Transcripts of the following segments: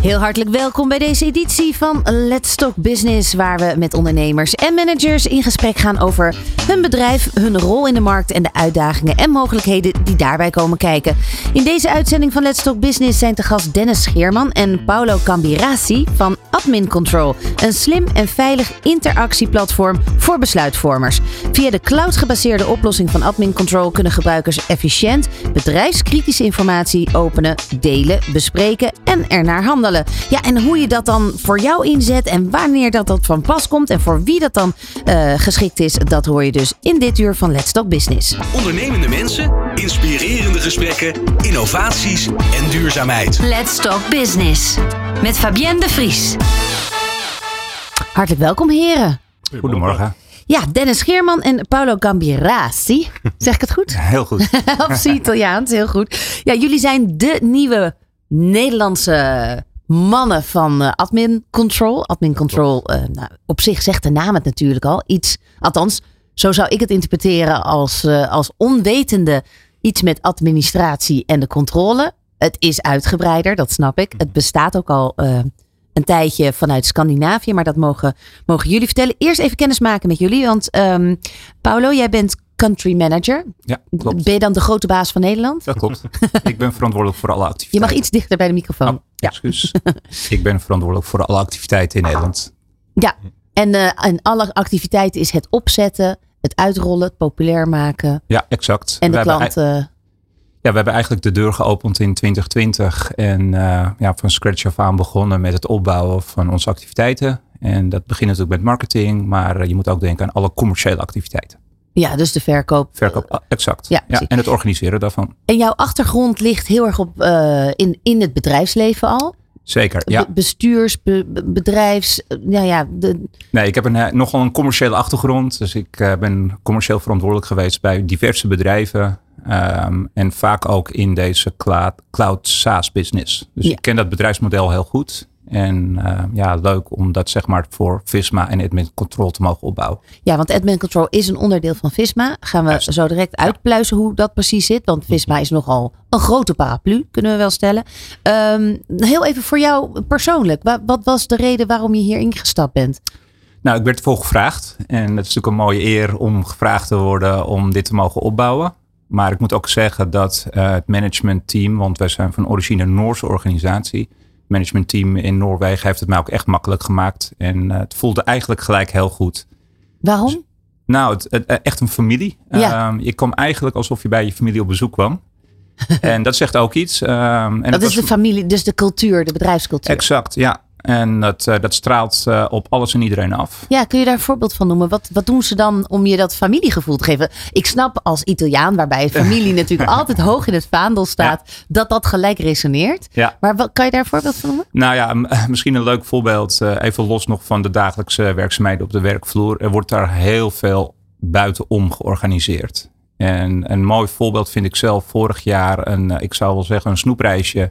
Heel hartelijk welkom bij deze editie van Let's Talk Business, waar we met ondernemers en managers in gesprek gaan over hun bedrijf, hun rol in de markt en de uitdagingen en mogelijkheden die daarbij komen kijken. In deze uitzending van Let's Talk Business zijn te gast Dennis Scheerman en Paolo Cambirassi van Admin Control, een slim en veilig interactieplatform voor besluitvormers. Via de cloud-gebaseerde oplossing van Admin Control kunnen gebruikers efficiënt bedrijfskritische informatie openen, delen, bespreken en ernaar handelen. Ja, en hoe je dat dan voor jou inzet en wanneer dat, dat van pas komt en voor wie dat dan uh, geschikt is, dat hoor je dus in dit uur van Let's Talk Business. Ondernemende mensen, inspirerende gesprekken, innovaties en duurzaamheid. Let's Talk Business met Fabienne de Vries. Hartelijk welkom heren. Goedemorgen. Ja, Dennis Geerman en Paolo Gambirassi. Zeg ik het goed? Heel goed. Op Italiaans, heel goed. Ja, jullie zijn de nieuwe Nederlandse mannen van uh, Admin Control. Admin Control, uh, nou, op zich zegt de naam het natuurlijk al. Iets, althans, zo zou ik het interpreteren als, uh, als onwetende iets met administratie en de controle. Het is uitgebreider, dat snap ik. Het bestaat ook al een tijdje vanuit Scandinavië, maar dat mogen, mogen jullie vertellen. Eerst even kennis maken met jullie, want um, Paulo, jij bent country manager. Ja, klopt. Ben je dan de grote baas van Nederland? Dat klopt. ik ben verantwoordelijk voor alle activiteiten. Je mag iets dichter bij de microfoon. Oh, ja. Excuus. ik ben verantwoordelijk voor alle activiteiten in Nederland. Ja, en, uh, en alle activiteiten is het opzetten, het uitrollen, het populair maken. Ja, exact. En de klanten... Ja, we hebben eigenlijk de deur geopend in 2020 en uh, ja, van scratch af aan begonnen met het opbouwen van onze activiteiten. En dat begint natuurlijk met marketing, maar je moet ook denken aan alle commerciële activiteiten. Ja, dus de verkoop. Verkoop, exact. Ja, ja, en het organiseren daarvan. En jouw achtergrond ligt heel erg op, uh, in, in het bedrijfsleven al? Zeker, ja. Be bestuurs, be bedrijfs, ja, ja. De... Nee, ik heb een, nogal een commerciële achtergrond. Dus ik uh, ben commercieel verantwoordelijk geweest bij diverse bedrijven. Um, en vaak ook in deze cloud, cloud SaaS business. Dus ja. ik ken dat bedrijfsmodel heel goed. En uh, ja, leuk om dat zeg maar voor Visma en Admin Control te mogen opbouwen. Ja, want Admin Control is een onderdeel van Visma. Gaan we Juist. zo direct uitpluizen hoe dat precies zit. Want Visma is nogal een grote paraplu, kunnen we wel stellen. Um, heel even voor jou persoonlijk. Wat, wat was de reden waarom je hier ingestapt bent? Nou, ik werd ervoor gevraagd. En het is natuurlijk een mooie eer om gevraagd te worden om dit te mogen opbouwen. Maar ik moet ook zeggen dat uh, het managementteam, want wij zijn van origine een Noorse organisatie managementteam in Noorwegen heeft het mij ook echt makkelijk gemaakt. En uh, het voelde eigenlijk gelijk heel goed. Waarom? Dus, nou, het, het, echt een familie. Ja. Um, je kwam eigenlijk alsof je bij je familie op bezoek kwam. en dat zegt ook iets. Um, en dat, dat is was, de familie, dus de cultuur, de bedrijfscultuur. Exact, ja. En dat, uh, dat straalt uh, op alles en iedereen af. Ja, kun je daar een voorbeeld van noemen? Wat, wat doen ze dan om je dat familiegevoel te geven? Ik snap als Italiaan, waarbij familie natuurlijk altijd hoog in het vaandel staat, ja. dat dat gelijk resoneert. Ja. Maar wat, kan je daar een voorbeeld van noemen? Nou ja, misschien een leuk voorbeeld. Uh, even los nog van de dagelijkse werkzaamheden op de werkvloer. Er wordt daar heel veel buitenom georganiseerd. En een mooi voorbeeld vind ik zelf vorig jaar een, ik zou wel zeggen, een snoepreisje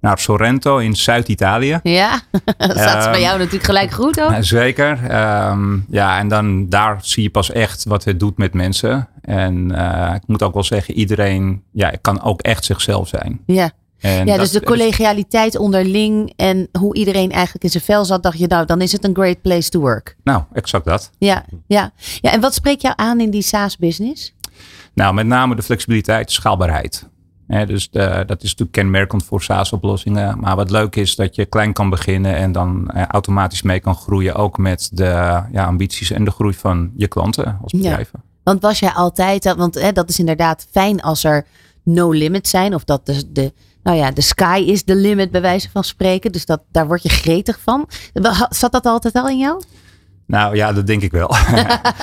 naar Sorrento in Zuid-Italië. Ja, dat staat um, bij jou natuurlijk gelijk goed ook. Zeker. Um, ja, en dan daar zie je pas echt wat het doet met mensen. En uh, ik moet ook wel zeggen, iedereen ja, kan ook echt zichzelf zijn. Ja. En ja, dus de collegialiteit onderling en hoe iedereen eigenlijk in zijn vel zat, dacht je, nou, dan is het een great place to work. Nou, exact dat. Ja, ja. ja en wat spreekt jou aan in die SaaS-business? Nou, met name de flexibiliteit, schaalbaarheid. He, dus de, dat is natuurlijk kenmerkend voor SaaS-oplossingen. Maar wat leuk is dat je klein kan beginnen en dan eh, automatisch mee kan groeien. Ook met de ja, ambities en de groei van je klanten als bedrijven. Ja, want was jij altijd, want hè, dat is inderdaad fijn als er no limit zijn. Of dat de, de, nou ja, de sky is the limit bij wijze van spreken. Dus dat, daar word je gretig van. Zat dat altijd al in jou? Nou ja, dat denk ik wel.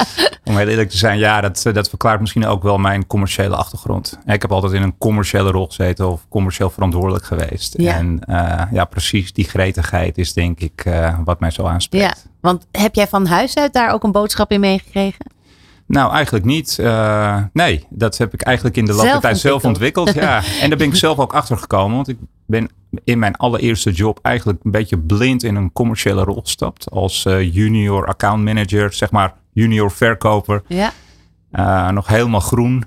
Om heel eerlijk te zijn, ja, dat, dat verklaart misschien ook wel mijn commerciële achtergrond. Ik heb altijd in een commerciële rol gezeten of commercieel verantwoordelijk geweest. Ja. En uh, ja, precies die gretigheid is denk ik uh, wat mij zo aanspreekt. Ja, want heb jij van huis uit daar ook een boodschap in meegekregen? Nou, eigenlijk niet. Uh, nee, dat heb ik eigenlijk in de loop der tijd zelf ontwikkeld. Ja. en daar ben ik zelf ook achter gekomen. Want ik ben in mijn allereerste job eigenlijk een beetje blind in een commerciële rol gestapt. Als uh, junior account manager, zeg maar junior verkoper. Ja. nog helemaal groen.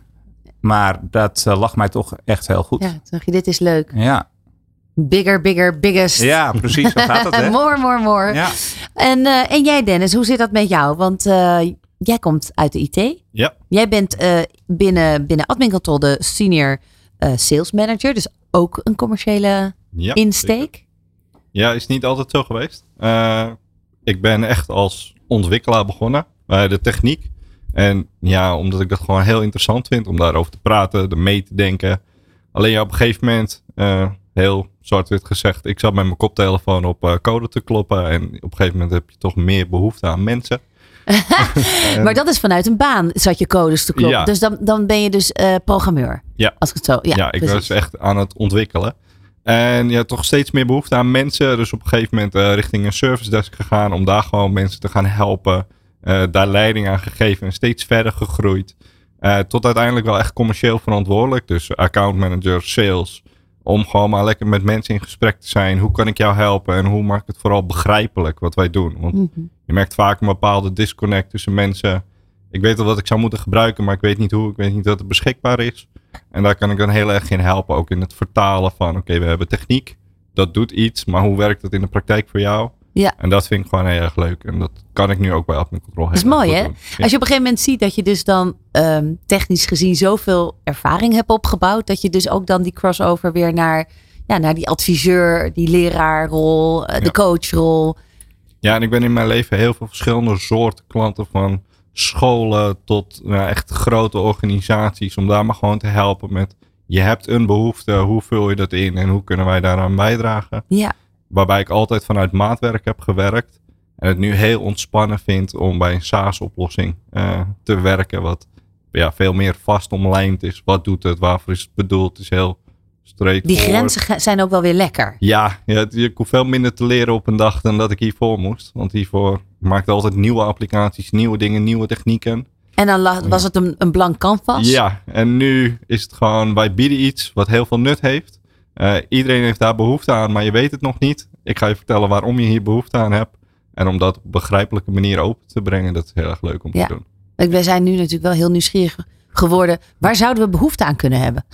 Maar dat lag mij toch echt heel goed. Ja, toen dacht je, dit is leuk. Ja. Bigger, bigger, biggest. Ja, precies. Zo gaat het. Hè? more, more, more. Ja. En, en jij Dennis, hoe zit dat met jou? Want jij komt uit de IT. Ja. Jij bent binnen, binnen Admin Control de senior sales manager. Dus ook een commerciële ja, insteek. Zeker. Ja, is niet altijd zo geweest. Uh, ik ben echt als ontwikkelaar begonnen bij de techniek. En ja, omdat ik dat gewoon heel interessant vind om daarover te praten, er mee te denken. Alleen ja, op een gegeven moment, uh, heel zwart-wit gezegd, ik zat met mijn koptelefoon op uh, code te kloppen. En op een gegeven moment heb je toch meer behoefte aan mensen. maar dat is vanuit een baan, zat je codes te kloppen. Ja. Dus dan, dan ben je dus uh, programmeur. Ja. Als ik het zo. Ja, ja ik was echt aan het ontwikkelen. En ja, toch steeds meer behoefte aan mensen. Dus op een gegeven moment uh, richting een service desk gegaan. Om daar gewoon mensen te gaan helpen. Uh, daar leiding aan gegeven. En steeds verder gegroeid. Tot uiteindelijk wel echt commercieel verantwoordelijk. Dus account manager, sales. Om gewoon maar lekker met mensen in gesprek te zijn. Hoe kan ik jou helpen? En hoe maak ik het vooral begrijpelijk wat wij doen? Want mm -hmm. je merkt vaak een bepaalde disconnect tussen mensen. Ik weet wel wat ik zou moeten gebruiken. Maar ik weet niet hoe. Ik weet niet dat het beschikbaar is. En daar kan ik dan heel erg in helpen. Ook in het vertalen van, oké, okay, we hebben techniek. Dat doet iets, maar hoe werkt dat in de praktijk voor jou? Ja. En dat vind ik gewoon heel erg leuk. En dat kan ik nu ook bij Admin Control. Dat is mooi, hè? Ja. Als je op een gegeven moment ziet dat je dus dan um, technisch gezien zoveel ervaring hebt opgebouwd. Dat je dus ook dan die crossover weer naar, ja, naar die adviseur, die leraarrol, uh, ja. de coachrol. Ja, en ik ben in mijn leven heel veel verschillende soorten klanten van scholen tot nou, echt grote organisaties. Om daar maar gewoon te helpen met je hebt een behoefte, hoe vul je dat in en hoe kunnen wij daaraan bijdragen. Ja. Waarbij ik altijd vanuit maatwerk heb gewerkt. En het nu heel ontspannen vind om bij een SaaS-oplossing uh, te werken. Wat ja, veel meer vast omlijnd is. Wat doet het? Waarvoor is het bedoeld? Het is heel straight. Die grenzen zijn ook wel weer lekker. Ja, ja je hoeft veel minder te leren op een dag dan dat ik hiervoor moest. Want hiervoor maakte altijd nieuwe applicaties, nieuwe dingen, nieuwe technieken. En dan was het een, een blank canvas? Ja, en nu is het gewoon, wij bieden iets wat heel veel nut heeft. Uh, iedereen heeft daar behoefte aan, maar je weet het nog niet. Ik ga je vertellen waarom je hier behoefte aan hebt. En om dat op begrijpelijke manier open te brengen, dat is heel erg leuk om ja. te doen. Wij zijn nu natuurlijk wel heel nieuwsgierig geworden. Waar zouden we behoefte aan kunnen hebben?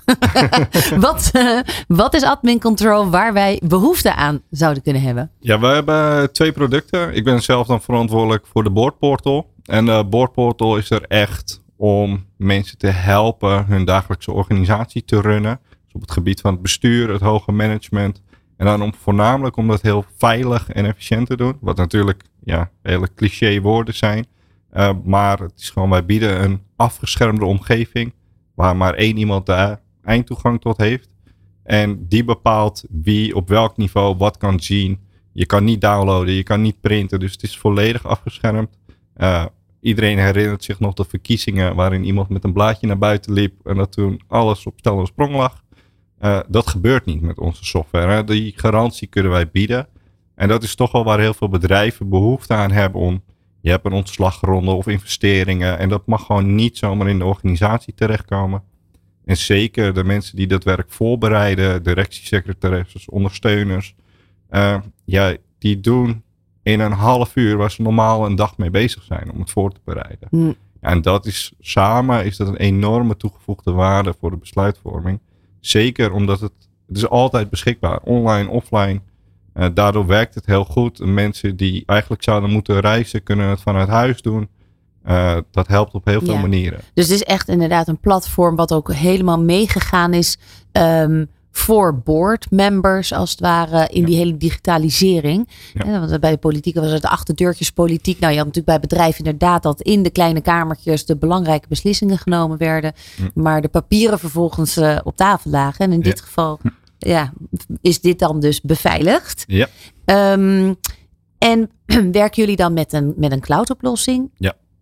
wat, uh, wat is admin control waar wij behoefte aan zouden kunnen hebben? Ja, we hebben twee producten. Ik ben zelf dan verantwoordelijk voor de boardportal. En de boardportal is er echt om mensen te helpen hun dagelijkse organisatie te runnen. Dus op het gebied van het bestuur, het hoge management. En dan om, voornamelijk om dat heel veilig en efficiënt te doen. Wat natuurlijk ja, hele cliché woorden zijn. Uh, maar het is gewoon, wij bieden een afgeschermde omgeving. Waar maar één iemand daar eindtoegang tot heeft. En die bepaalt wie op welk niveau wat kan zien. Je kan niet downloaden, je kan niet printen. Dus het is volledig afgeschermd. Uh, iedereen herinnert zich nog de verkiezingen waarin iemand met een blaadje naar buiten liep. En dat toen alles op stel en sprong lag. Uh, dat gebeurt niet met onze software. Hè. Die garantie kunnen wij bieden. En dat is toch wel waar heel veel bedrijven behoefte aan hebben om je hebt een ontslagronde of investeringen. En dat mag gewoon niet zomaar in de organisatie terechtkomen. En zeker de mensen die dat werk voorbereiden, directiesecretaresses, ondersteuners. Uh, ja, die doen in een half uur waar ze normaal een dag mee bezig zijn om het voor te bereiden. Mm. En dat is samen is dat een enorme toegevoegde waarde voor de besluitvorming. Zeker omdat het, het is altijd beschikbaar, online, offline. Uh, daardoor werkt het heel goed. Mensen die eigenlijk zouden moeten reizen, kunnen het vanuit huis doen. Uh, dat helpt op heel veel Ja. manieren. Dus het is echt inderdaad een platform wat ook helemaal meegegaan is ehm, voor board members, als het ware, in Ja. die hele digitalisering. Ja. Want bij de politiek was het de achterdeurtjespolitiek. Nou, je had natuurlijk bij bedrijven inderdaad dat in de kleine kamertjes de belangrijke beslissingen genomen werden. Maar de papieren vervolgens eh, op tafel lagen. En in dit Ja. geval ja, is dit dan dus beveiligd. Ja. Ehm, en werken jullie dan met een, met een cloud-oplossing?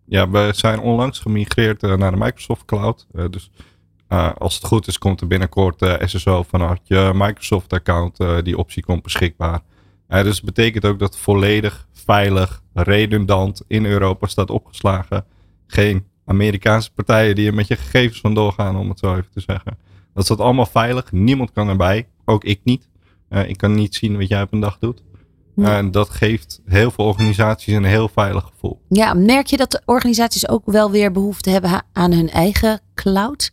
Ja, we zijn onlangs gemigreerd eh, naar de Microsoft Cloud. Eh, dus eh, als het goed is, komt er binnenkort eh, SSO vanuit je Microsoft-account. eh, die optie komt beschikbaar. Dus het betekent ook dat volledig veilig, redundant in Europa staat opgeslagen. Geen Amerikaanse partijen die er met je gegevens vandoor gaan, om het zo even te zeggen. Dat staat allemaal veilig. Niemand kan erbij. Ook ik niet. Ik kan niet zien wat jij op een dag doet. Ja. En dat geeft heel veel organisaties een heel veilig gevoel. Ja, merk je dat de organisaties ook wel weer behoefte hebben aan hun eigen cloud?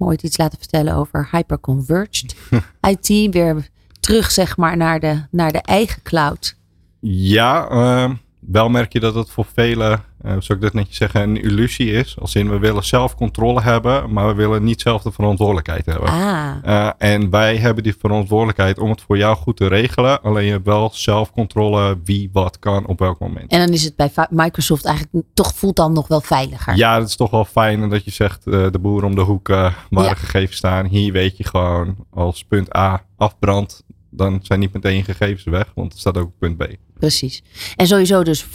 Me ooit iets laten vertellen over hyperconverged IT. Weer terug zeg maar naar de, naar de eigen cloud. Ja, eh, wel merk je dat het voor velen, eh zou ik dat netjes zeggen, een illusie is. Als in we willen zelf controle hebben, maar we willen niet zelf de verantwoordelijkheid hebben. Ah, Eh, en wij hebben die verantwoordelijkheid om het voor jou goed te regelen. Alleen je hebt wel zelf controle wie wat kan op welk moment. en dan is het bij Microsoft eigenlijk toch voelt dan nog wel veiliger. Ja, het is toch wel fijn dat je zegt eh, de boer om de hoek waar Ja. de gegevens staan. Hier weet je gewoon als punt A afbrandt, dan zijn niet meteen je gegevens weg, want er staat ook punt B. Precies. En sowieso dus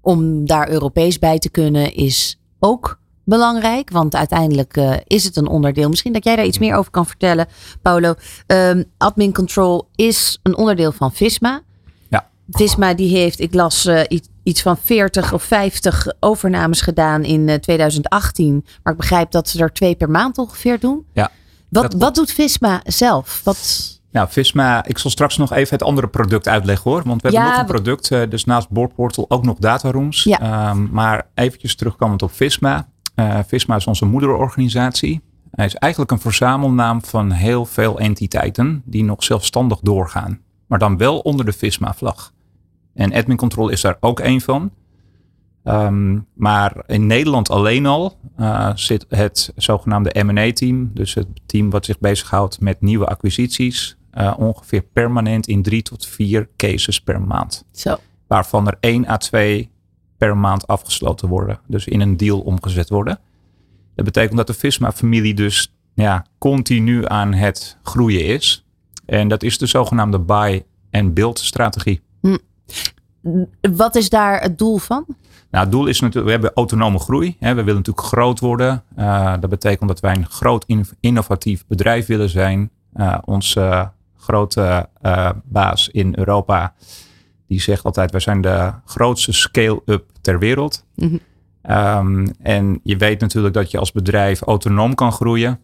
om daar Europees bij te kunnen is ook belangrijk. Want uiteindelijk eh, is het een onderdeel. Misschien dat jij daar iets meer over kan vertellen, Paulo. Ehm, admin Control is een onderdeel van Visma. Ja. Visma die heeft, ik las eh, iets, iets van 40 of 50 overnames gedaan in eh, 2018. Maar ik begrijp dat ze er twee per maand ongeveer doen. Ja, Wat, wat doet Visma zelf? Wat, Nou, Visma, ik zal straks nog even het andere product uitleggen hoor. Want we Ja, hebben nog een product, eh, dus naast Boardportal ook nog datarooms. Ja. Ehm, maar eventjes terugkomend op Visma. Eh, Visma is onze moederorganisatie. Hij is eigenlijk een verzamelnaam van heel veel entiteiten die nog zelfstandig doorgaan. Maar dan wel onder de Visma-vlag. En Admin Control is daar ook één van. Ehm, maar in Nederland alleen al eh, zit het zogenaamde M&A-team. Dus het team wat zich bezighoudt met nieuwe acquisities. Eh, ongeveer permanent in drie tot vier cases per maand. zo. Waarvan er één à twee per maand afgesloten worden. Dus in een deal omgezet worden. Dat betekent dat de Visma-familie dus ja, continu aan het groeien is. En dat is de zogenaamde buy and build strategie. Wat is daar het doel van? Nou, het doel is natuurlijk, we hebben autonome groei. Hè. We willen natuurlijk groot worden. Eh, dat betekent dat wij een groot in- innovatief bedrijf willen zijn. Eh, onze grote eh, baas in Europa, die zegt altijd, wij zijn de grootste scale-up ter wereld. Mhm. Ehm, en je weet natuurlijk dat je als bedrijf autonoom kan groeien.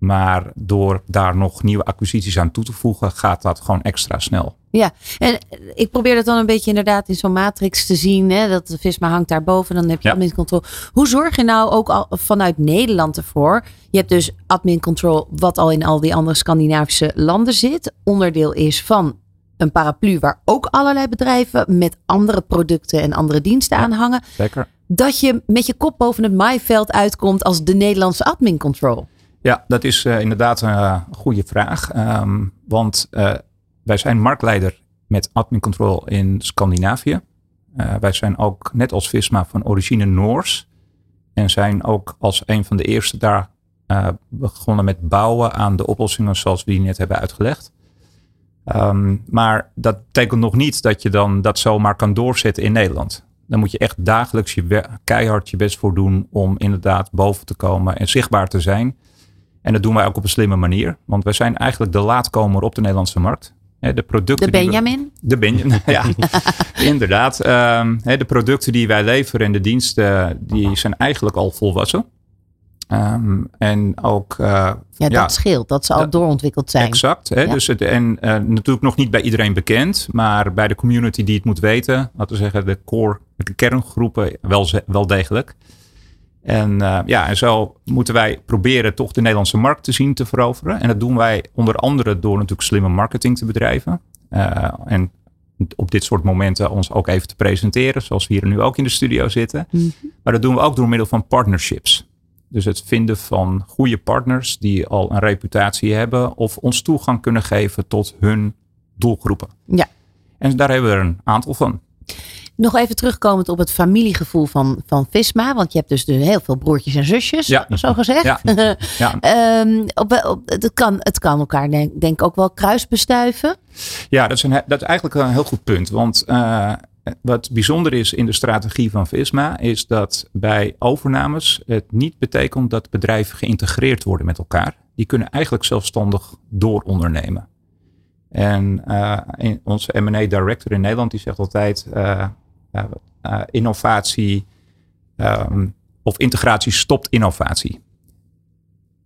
Maar door daar nog nieuwe acquisities aan toe te voegen, gaat dat gewoon extra snel. Ja, en ik probeer dat dan een beetje inderdaad in zo'n matrix te zien. Hè, dat de Visma hangt daarboven, dan heb je Ja. admin control. Hoe zorg je nou ook al vanuit Nederland ervoor? Je hebt dus admin control, wat al in al die andere Scandinavische landen zit. Onderdeel is van een paraplu waar ook allerlei bedrijven met andere producten en andere diensten Ja. aan hangen. Zeker. Dat je met je kop boven het maaiveld uitkomt als de Nederlandse admin control. Ja, dat is eh, inderdaad een goede vraag. Ehm, want eh, wij zijn marktleider met admin control in Scandinavië. Eh, wij zijn ook net als Visma van origine Noors. En zijn ook als een van de eerste daar eh, begonnen met bouwen aan de oplossingen zoals we die net hebben uitgelegd. Ehm, maar dat betekent nog niet dat je dan dat zomaar kan doorzetten in Nederland. Dan moet je echt dagelijks je keihard je best voor doen om inderdaad boven te komen en zichtbaar te zijn. En dat doen wij ook op een slimme manier. Want wij zijn eigenlijk de laatkomer op de Nederlandse markt. De, producten De we- Benjamin? de Benjamin, ja. Inderdaad. Ehm, de producten die wij leveren en de diensten, die zijn eigenlijk al volwassen. Ehm, en ook... eh, Ja, ja, dat scheelt. Dat ze al dat- doorontwikkeld zijn. Exact. Hè? Ja. Dus het, en eh, natuurlijk nog niet bij iedereen bekend, maar bij de community die het moet weten, laten we zeggen de core, de kerngroepen wel, wel degelijk. En eh, ja, en zo moeten wij proberen toch de Nederlandse markt te zien te veroveren. En dat doen wij onder andere door natuurlijk slimme marketing te bedrijven. Eh, en op dit soort momenten ons ook even te presenteren, zoals we hier nu ook in de studio zitten. Mhm. Maar dat doen we ook door middel van partnerships. Dus het vinden van goede partners die al een reputatie hebben of ons toegang kunnen geven tot hun doelgroepen. Ja. En daar hebben we er een aantal van. Nog even terugkomend op het familiegevoel van, van Visma. Want je hebt dus de- heel veel broertjes en zusjes, Ja. zo gezegd. Ja. Ja, Ehm, op, op, het, kan, het kan elkaar denk, denk ik ook wel kruisbestuiven. ja dat, is een, dat is eigenlijk een heel goed punt. Want eh, wat bijzonder is in de strategie van Visma is dat bij overnames het niet betekent dat bedrijven geïntegreerd worden met elkaar. Die kunnen eigenlijk zelfstandig doorondernemen. En eh, onze M&A director in Nederland die zegt altijd eh, innovatie ehm, of integratie stopt innovatie.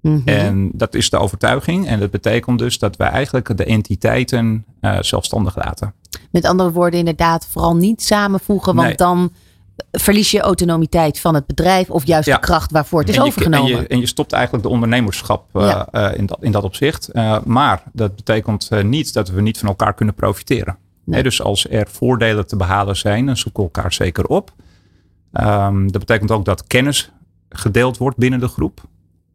Mhm. En dat is de overtuiging. En dat betekent dus dat wij eigenlijk de entiteiten uh, zelfstandig laten. Met andere woorden, inderdaad, vooral niet samenvoegen. Want Nee. dan verlies je autonomiteit van het bedrijf. Of juist Ja. de kracht waarvoor het is en je, overgenomen. En je, en je stopt eigenlijk de ondernemerschap eh, Ja. eh, in, dat, in dat opzicht. Eh, maar dat betekent eh, niet dat we niet van elkaar kunnen profiteren. Nee. Dus als er voordelen te behalen zijn, dan zoeken we elkaar zeker op. Ehm, dat betekent ook dat kennis gedeeld wordt binnen de groep.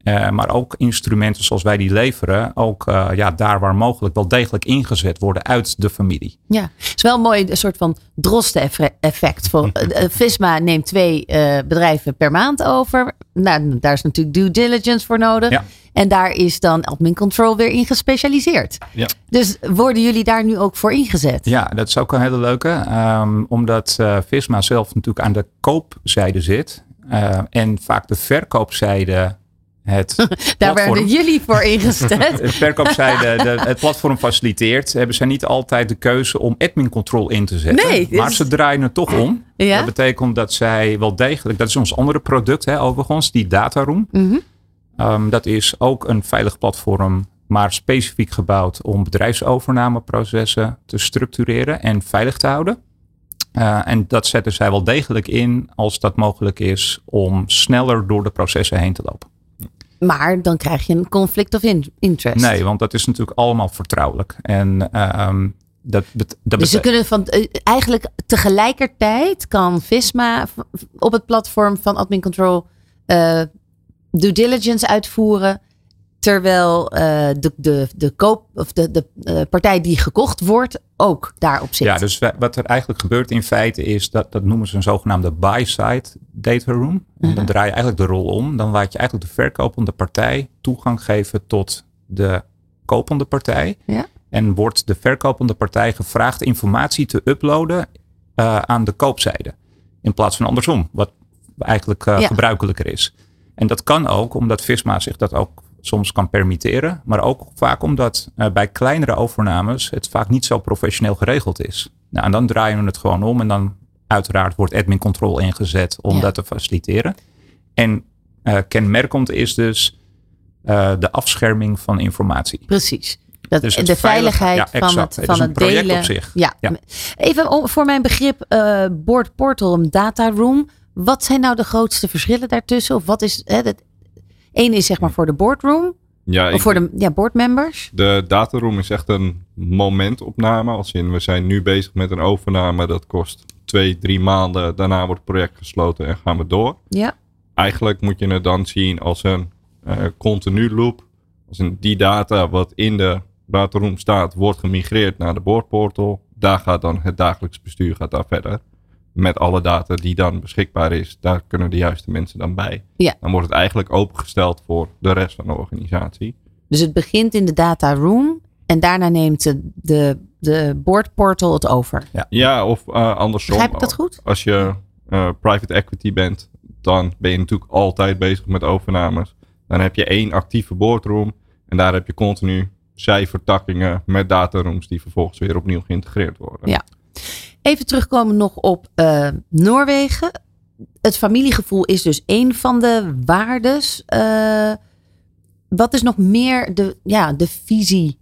Eh, maar ook instrumenten zoals wij die leveren, ook eh, ja, daar waar mogelijk wel degelijk ingezet worden uit de familie. Ja, het is wel mooi, een soort van drosten-effect. Voor- eh, Visma neemt twee bedrijven per maand over. Nou, daar is natuurlijk due diligence voor nodig. Ja. En daar is dan admin control weer in gespecialiseerd. Ja. Dus worden jullie daar nu ook voor ingezet? Ja, dat is ook een hele leuke. ehm, omdat Visma zelf natuurlijk aan de koopzijde zit. en vaak de verkoopzijde het daar platform, werden jullie voor ingezet. de verkoopzijde de, het platform faciliteert. Hebben zij niet altijd de keuze om admin control in te zetten. Nee, maar is- ze draaien het toch om. Ja? Dat betekent dat zij wel degelijk, dat is ons andere product hè, overigens, die dataroom. Mhm. Ehm, dat is ook een veilig platform, maar specifiek gebouwd om bedrijfsovernameprocessen te structureren en veilig te houden. Eh, en dat zetten zij wel degelijk in als dat mogelijk is om sneller door de processen heen te lopen. Maar dan krijg je een conflict of in- interest. Nee, want dat is natuurlijk allemaal vertrouwelijk. En ehm, dat, dat Dus ze kunnen van eh, eigenlijk tegelijkertijd kan Visma op het platform van Admin Control eh, due diligence uitvoeren. Terwijl eh, de, de, de koop of de, de eh, partij die gekocht wordt ook daarop zit. Ja, dus wat er eigenlijk gebeurt in feite is dat, dat noemen ze een zogenaamde buy-side data room. En dan draai je eigenlijk de rol om. Dan laat je eigenlijk de verkopende partij toegang geven tot de kopende partij. Ja. En wordt de verkopende partij gevraagd informatie te uploaden eh, aan de koopzijde. In plaats van andersom, wat eigenlijk Ja. gebruikelijker is. En dat kan ook omdat Visma zich dat ook soms kan permitteren. Maar ook vaak omdat eh, bij kleinere overnames het vaak niet zo professioneel geregeld is. Nou, en dan draaien we het gewoon om. En dan uiteraard wordt admin control ingezet om Ja. dat te faciliteren. En eh, kenmerkend is dus eh, de afscherming van informatie. Precies. Dat, Dus de veilig- veiligheid ja, van het, van een het delen. op zich. Ja. Ja. Even voor mijn begrip, eh Board Portal en Data Room. Wat zijn nou de grootste verschillen daartussen? Of wat is hè, het? Eén is zeg maar voor de boardroom. Ja, Of voor de ja, boardmembers. De dataroom is echt een momentopname. Als in, we zijn nu bezig met een overname. Dat kost twee, drie maanden. Daarna wordt het project gesloten en gaan we door. Ja. Eigenlijk moet je het dan zien als een eh, continu loop. Als in die data wat in de dataroom staat, wordt gemigreerd naar de boardportal. Daar gaat dan het dagelijks bestuur gaat daar verder. Met alle data die dan beschikbaar is, daar kunnen de juiste mensen dan bij. Ja. Dan wordt het eigenlijk opengesteld voor de rest van de organisatie. Dus het begint in de data room. En daarna neemt de, de, de board portal het over. Ja, of eh, andersom. Begrijp ik dat goed? Als je eh, private equity bent, dan ben je natuurlijk altijd bezig met overnames. Dan heb je één actieve boardroom en daar heb je continu zijvertakkingen met datarooms die vervolgens weer opnieuw geïntegreerd worden. Ja. Even terugkomen nog op eh, Noorwegen. Het familiegevoel is dus één van de waardes. Eh, wat is nog meer de, ja, de visie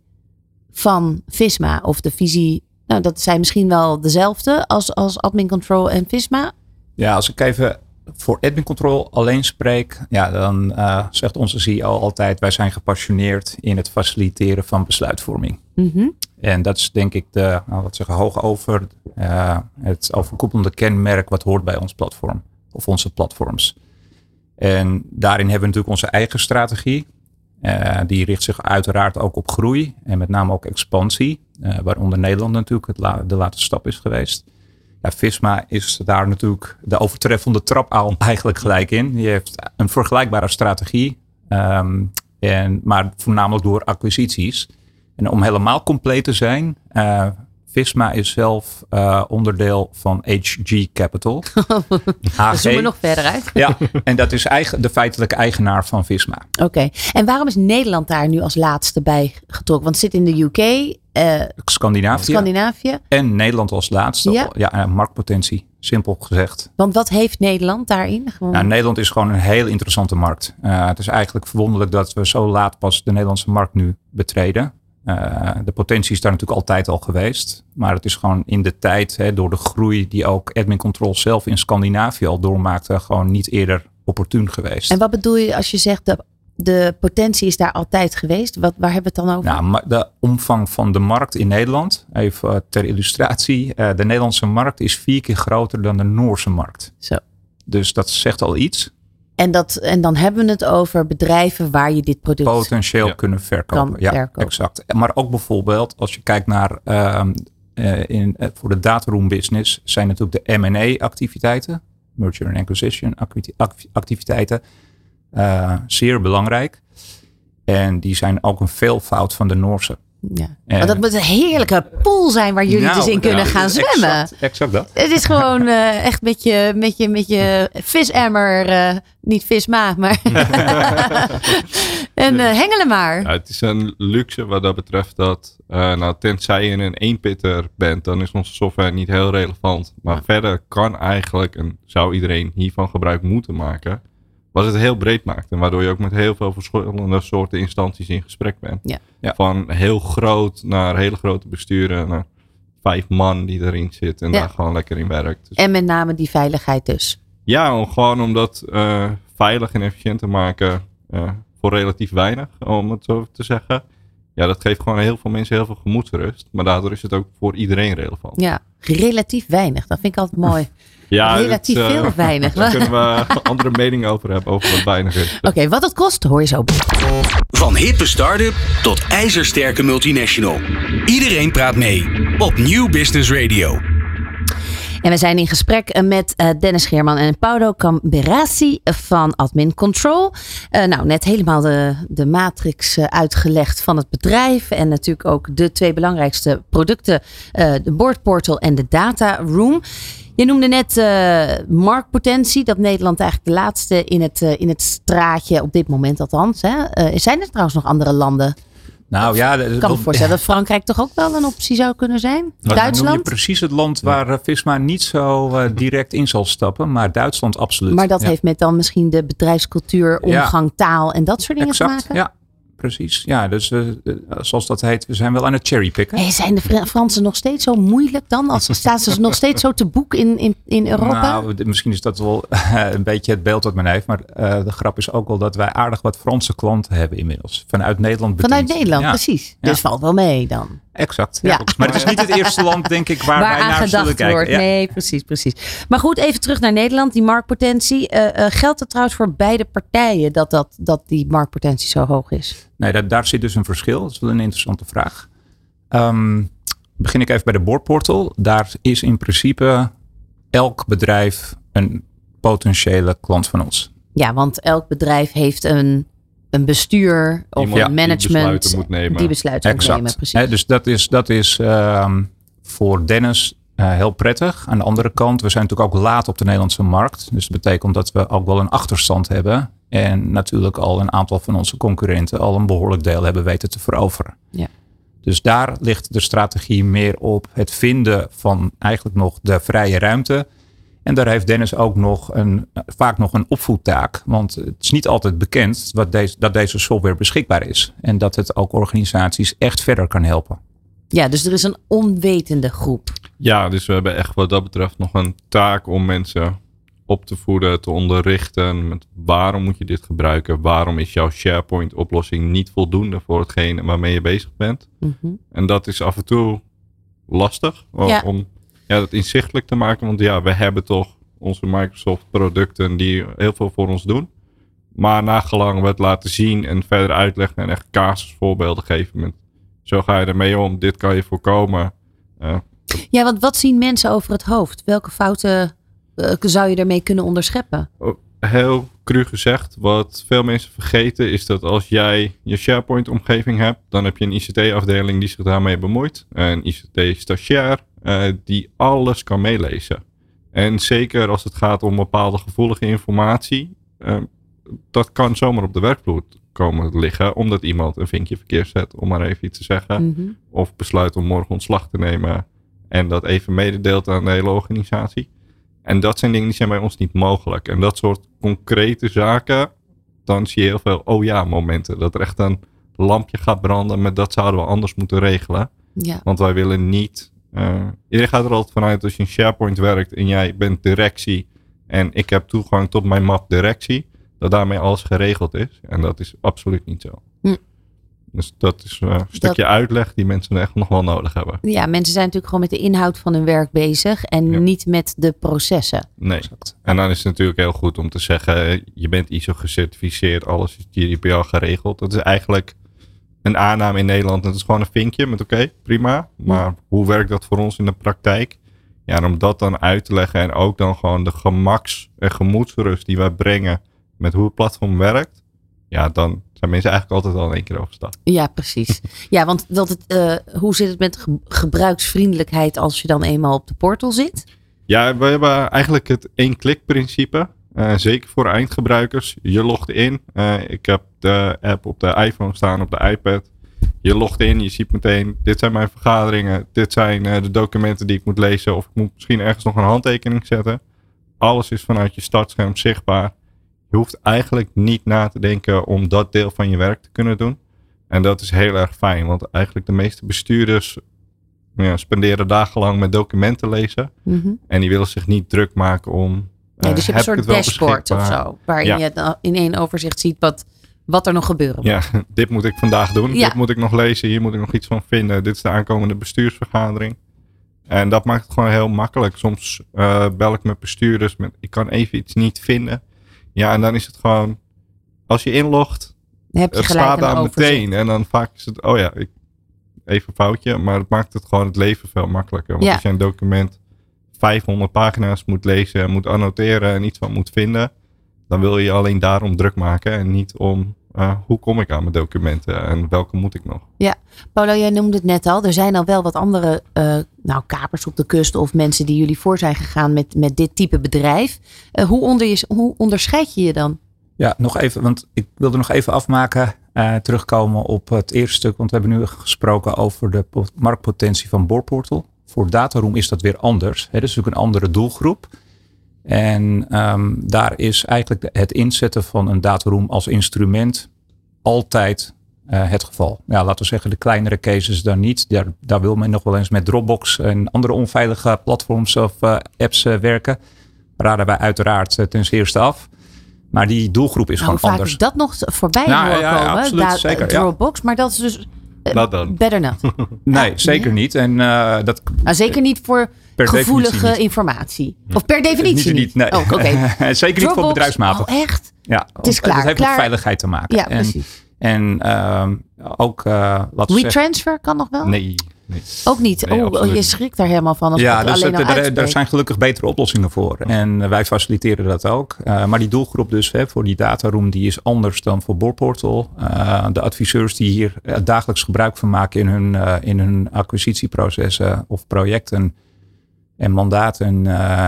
van Visma? Of de visie, nou dat zijn misschien wel dezelfde als, als Admin Control en Visma. Ja, als ik even voor admin control alleen spreek, ja, dan eh, zegt onze CEO altijd: wij zijn gepassioneerd in het faciliteren van besluitvorming. Mhm. En dat is denk ik de, nou, wat zeggen, hoog over eh, het overkoepelende kenmerk wat hoort bij ons platform of onze platforms. En daarin hebben we natuurlijk onze eigen strategie. Eh, die richt zich uiteraard ook op groei en met name ook expansie, eh, waaronder Nederland natuurlijk de laatste stap is geweest. Ja, Visma is daar natuurlijk de overtreffende trap al eigenlijk gelijk in. Die heeft een vergelijkbare strategie, ehm, en, maar voornamelijk door acquisities. En om helemaal compleet te zijn, eh, Visma is zelf eh, onderdeel van HG Capital. We zoomen nog verder uit. Ja, en dat is eigen, de feitelijke eigenaar van Visma. Oké. En waarom is Nederland daar nu als laatste bij getrokken? Want het zit in de UK, eh, Scandinavië Scandinavië. en Nederland als laatste. Ja. Ja, marktpotentie. simpel gezegd. Want wat heeft Nederland daarin? Gewoon... Nou, Nederland is gewoon een heel interessante markt. Uh, het is eigenlijk verwonderlijk dat we zo laat pas de Nederlandse markt nu betreden. Uh, de potentie is daar natuurlijk altijd al geweest. Maar het is gewoon in de tijd, hè, door de groei die ook Admin Control zelf in Scandinavië al doormaakte, gewoon niet eerder opportun geweest. En wat bedoel je als je zegt de, de potentie is daar altijd geweest? Wat, waar hebben we het dan over? Nou, de omvang van de markt in Nederland, even ter illustratie. Uh, de Nederlandse markt is vier keer groter dan de Noorse markt. Zo. Dus dat zegt al iets. En, dat, en dan hebben we het over bedrijven waar je dit product potentieel kunnen verkopen. Kan ja, verkopen. exact. Maar ook bijvoorbeeld als je kijkt naar uh, in, uh, voor de dataroom business zijn natuurlijk de M&A activiteiten, merger and acquisition activiteiten, uh, zeer belangrijk. En die zijn ook een veelvoud van de Noorse. Ja. En, dat moet een heerlijke pool zijn waar jullie nou, dus in kunnen ja, gaan zwemmen. Exact, exact dat. Het is gewoon uh, echt met je, met je, met je visemmer, uh, niet visma, maar. en uh, hengelen maar. Ja, het is een luxe wat dat betreft dat, nou, tenzij je een eenpitter bent, dan is onze software niet heel relevant. Maar ja. verder kan eigenlijk, en zou iedereen hiervan gebruik moeten maken, wat het heel breed maakt. En waardoor je ook met heel veel verschillende soorten instanties in gesprek bent. Ja. Ja. Van heel groot naar hele grote besturen. Naar vijf man die erin zit en Ja. daar gewoon lekker in werkt. Dus En met name die veiligheid dus. ja, om, gewoon om dat eh, veilig en efficiënt te maken eh, voor relatief weinig, om het zo te zeggen. Ja, dat geeft gewoon heel veel mensen heel veel gemoedsrust. Maar daardoor is het ook voor iedereen relevant. Ja, relatief weinig. Dat vind ik altijd mooi. Ja, relatief dat, eh, veel of weinig. Daar kunnen we andere meningen over hebben, over wat weinig is. Oké, wat het kost hoor je zo. Van hippe start-up tot ijzersterke multinational. Iedereen praat mee op Nieuw Business Radio. En we zijn in gesprek met uh, Dennis Geerman en Paulo Camberasi van Admin Control. Uh, nou, net helemaal de, de matrix uh, uitgelegd van het bedrijf. En natuurlijk ook de twee belangrijkste producten. de boardportal en de data room. Je noemde net marktpotentie. Dat Nederland eigenlijk de laatste in het, in het straatje, op dit moment althans. Hè? zijn er trouwens nog andere landen? Nou ja, Ik kan me voorstellen dat Frankrijk toch ook wel een optie zou kunnen zijn. Duitsland? noem je precies het land waar uh, Visma niet zo uh, direct in zal stappen, maar Duitsland absoluut. Maar dat ja. heeft met dan misschien de bedrijfscultuur, omgang, Ja. taal en dat soort dingen exact, te maken? Ja, precies. Ja, dus uh, zoals dat heet, we zijn wel aan het cherrypicken. Hey, zijn de Fr Fransen nog steeds zo moeilijk dan? Als staan ze nog steeds zo te boek in, in, in Europa? Nou, misschien is dat wel een beetje het beeld wat men heeft. Maar uh, de grap is ook wel dat wij aardig wat Franse klanten hebben inmiddels. Vanuit Nederland bediend. Vanuit Nederland, ja. precies. Ja. Dus valt wel mee dan. Exact. Ja. Ja. Maar het is niet het eerste land, denk ik, waar, Waar wij aan naar zullen gedacht kijken. wordt. Ja. Nee, precies, precies. Maar goed, even terug naar Nederland. Die marktpotentie. Uh, uh, geldt het trouwens voor beide partijen dat, dat, dat die marktpotentie zo hoog is? Nee, daar, daar zit dus een verschil. Dat is wel een interessante vraag. Um, begin ik even bij de boardportal. Daar is in principe elk bedrijf een potentiële klant van ons. Ja, want elk bedrijf heeft een, een bestuur of een management die besluiten moet nemen. Die besluiten moet exact. nemen, precies. He, dus dat is, dat is um, voor Dennis uh, heel prettig. Aan de andere kant, we zijn natuurlijk ook laat op de Nederlandse markt. Dus dat betekent dat we ook wel een achterstand hebben. En natuurlijk al een aantal van onze concurrenten al een behoorlijk deel hebben weten te veroveren. Ja. Dus daar ligt de strategie meer op het vinden van eigenlijk nog de vrije ruimte. En daar heeft Dennis ook nog een, vaak nog een opvoedtaak. Want het is niet altijd bekend wat deze, dat deze software beschikbaar is. En dat het ook organisaties echt verder kan helpen. Ja, dus er is een onwetende groep. Ja, dus we hebben echt wat dat betreft nog een taak om mensen op te voeden, te onderrichten. Met waarom moet je dit gebruiken? Waarom is jouw SharePoint oplossing niet voldoende voor hetgene waarmee je bezig bent? Mm -hmm. En dat is af en toe lastig ja. om ja, dat inzichtelijk te maken. Want ja, we hebben toch onze Microsoft producten die heel veel voor ons doen. Maar nagelang we het laten zien en verder uitleggen en echt casusvoorbeelden geven. Met, zo ga je ermee om, dit kan je voorkomen. Uh, ja, want wat zien mensen over het hoofd? Welke fouten uh, zou je ermee kunnen onderscheppen? Heel cru gezegd, wat veel mensen vergeten is dat als jij je SharePoint-omgeving hebt, dan heb je een ICT-afdeling die zich daarmee bemoeit. Een ICT-stagiair uh, die alles kan meelezen. En zeker als het gaat om bepaalde gevoelige informatie, uh, dat kan zomaar op de werkvloer komen liggen, omdat iemand een vinkje verkeerd zet, om maar even iets te zeggen. Mm -hmm. Of besluit om morgen ontslag te nemen en dat even mededeelt aan de hele organisatie. En dat zijn dingen die zijn bij ons niet mogelijk. En dat soort concrete zaken, dan zie je heel veel oh ja momenten. Dat er echt een lampje gaat branden met dat zouden we anders moeten regelen. Ja. Want wij willen niet. Uh, iedereen gaat er altijd vanuit als je in SharePoint werkt en jij bent directie en ik heb toegang tot mijn map directie, dat daarmee alles geregeld is. En dat is absoluut niet zo. Dus dat is uh, een stukje uitleg die mensen echt nog wel nodig hebben. Ja, mensen zijn natuurlijk gewoon met de inhoud van hun werk bezig en niet met de processen. Nee. En dan is het natuurlijk heel goed om te zeggen, je bent ISO gecertificeerd, alles is GDPR geregeld. Dat is eigenlijk een aanname in Nederland. Dat is gewoon een vinkje met oké, prima. Maar hoe werkt dat voor ons in de praktijk? Ja, en om dat dan uit te leggen en ook dan gewoon de gemaks- en gemoedsrust die wij brengen met hoe het platform werkt. Ja, dan zijn mensen eigenlijk altijd al in één keer overstap. Ja, precies. ja, want dat het, uh, hoe zit het met gebruiksvriendelijkheid als je dan eenmaal op de portal zit? Ja, we hebben eigenlijk het één-klik principe. Uh, zeker voor eindgebruikers. Je logt in. Uh, ik heb de app op de iPhone staan, op de iPad. Je logt in, je ziet meteen, dit zijn mijn vergaderingen. Dit zijn uh, de documenten die ik moet lezen. Of ik moet misschien ergens nog een handtekening zetten. Alles is vanuit je startscherm zichtbaar. Je hoeft eigenlijk niet na te denken om dat deel van je werk te kunnen doen. En dat is heel erg fijn, want eigenlijk de meeste bestuurders ja, spenderen dagenlang met documenten lezen. Mm -hmm. En die willen zich niet druk maken om Nee, dus je hebt een soort dashboard of zo. Waarin je in één overzicht ziet wat, wat er nog gebeuren moet. Ja, dit moet ik vandaag doen. Dit moet ik nog lezen. Hier moet ik nog iets van vinden. Dit is de aankomende bestuursvergadering. En dat maakt het gewoon heel makkelijk. Soms uh, bel ik met bestuurders. Met, ik kan even iets niet vinden. Ja, en dan is het gewoon. Als je inlogt. Heb je het staat daar meteen. En dan vaak is het. Oh ja, ik, even een foutje. Maar het maakt het gewoon het leven veel makkelijker. Want Ja. als je een document 500 pagina's moet lezen en moet annoteren en iets van moet vinden, dan wil je alleen daarom druk maken en niet om uh, hoe kom ik aan mijn documenten en welke moet ik nog. Ja, Paulo, jij noemde het net al. Er zijn al wel wat andere uh, nou, kapers op de kust of mensen die jullie voor zijn gegaan met, met dit type bedrijf. Uh, hoe, onder je, hoe onderscheid je je dan? Ja, nog even, want ik wilde nog even afmaken, uh, terugkomen op het eerste stuk. Want we hebben nu gesproken over de marktpotentie van Boorportal. Voor Dataroom is dat weer anders. Hè? Dat is natuurlijk een andere doelgroep. En um, daar is eigenlijk het inzetten van een dataroom als instrument altijd uh, het geval. Ja, laten we zeggen, de kleinere cases dan niet. Daar, daar wil men nog wel eens met Dropbox en andere onveilige platforms of uh, apps uh, werken. Raden wij uiteraard ten eerste af. Maar die doelgroep is nou, gewoon anders. Is dat nog voorbij nou, ja, ja, komen? absoluut, Da zeker, Dropbox, maar dat is dus Not better not. nee, zeker niet. En uh, dat. Nou, zeker niet voor per gevoelige niet. informatie. Of per definitie niet. niet. Nee. Oh, okay. zeker niet voor bedrijfsmatig. Oh, echt? Ja, het is klaar. Het heeft klaar. met veiligheid te maken. Ja, en, precies. En uh, ook, uh, laten we WeTransfer kan nog wel? Nee. nee. Ook niet. Nee, oh, je schrikt daar helemaal van. Als ja, dus alleen het, al er, er, zijn gelukkig betere oplossingen voor. En wij faciliteren dat ook. Uh, maar die doelgroep dus hè, voor die dataroom die is anders dan voor Boorportal. Uh, de adviseurs die hier dagelijks gebruik van maken in hun, in hun acquisitieprocessen of projecten en mandaten,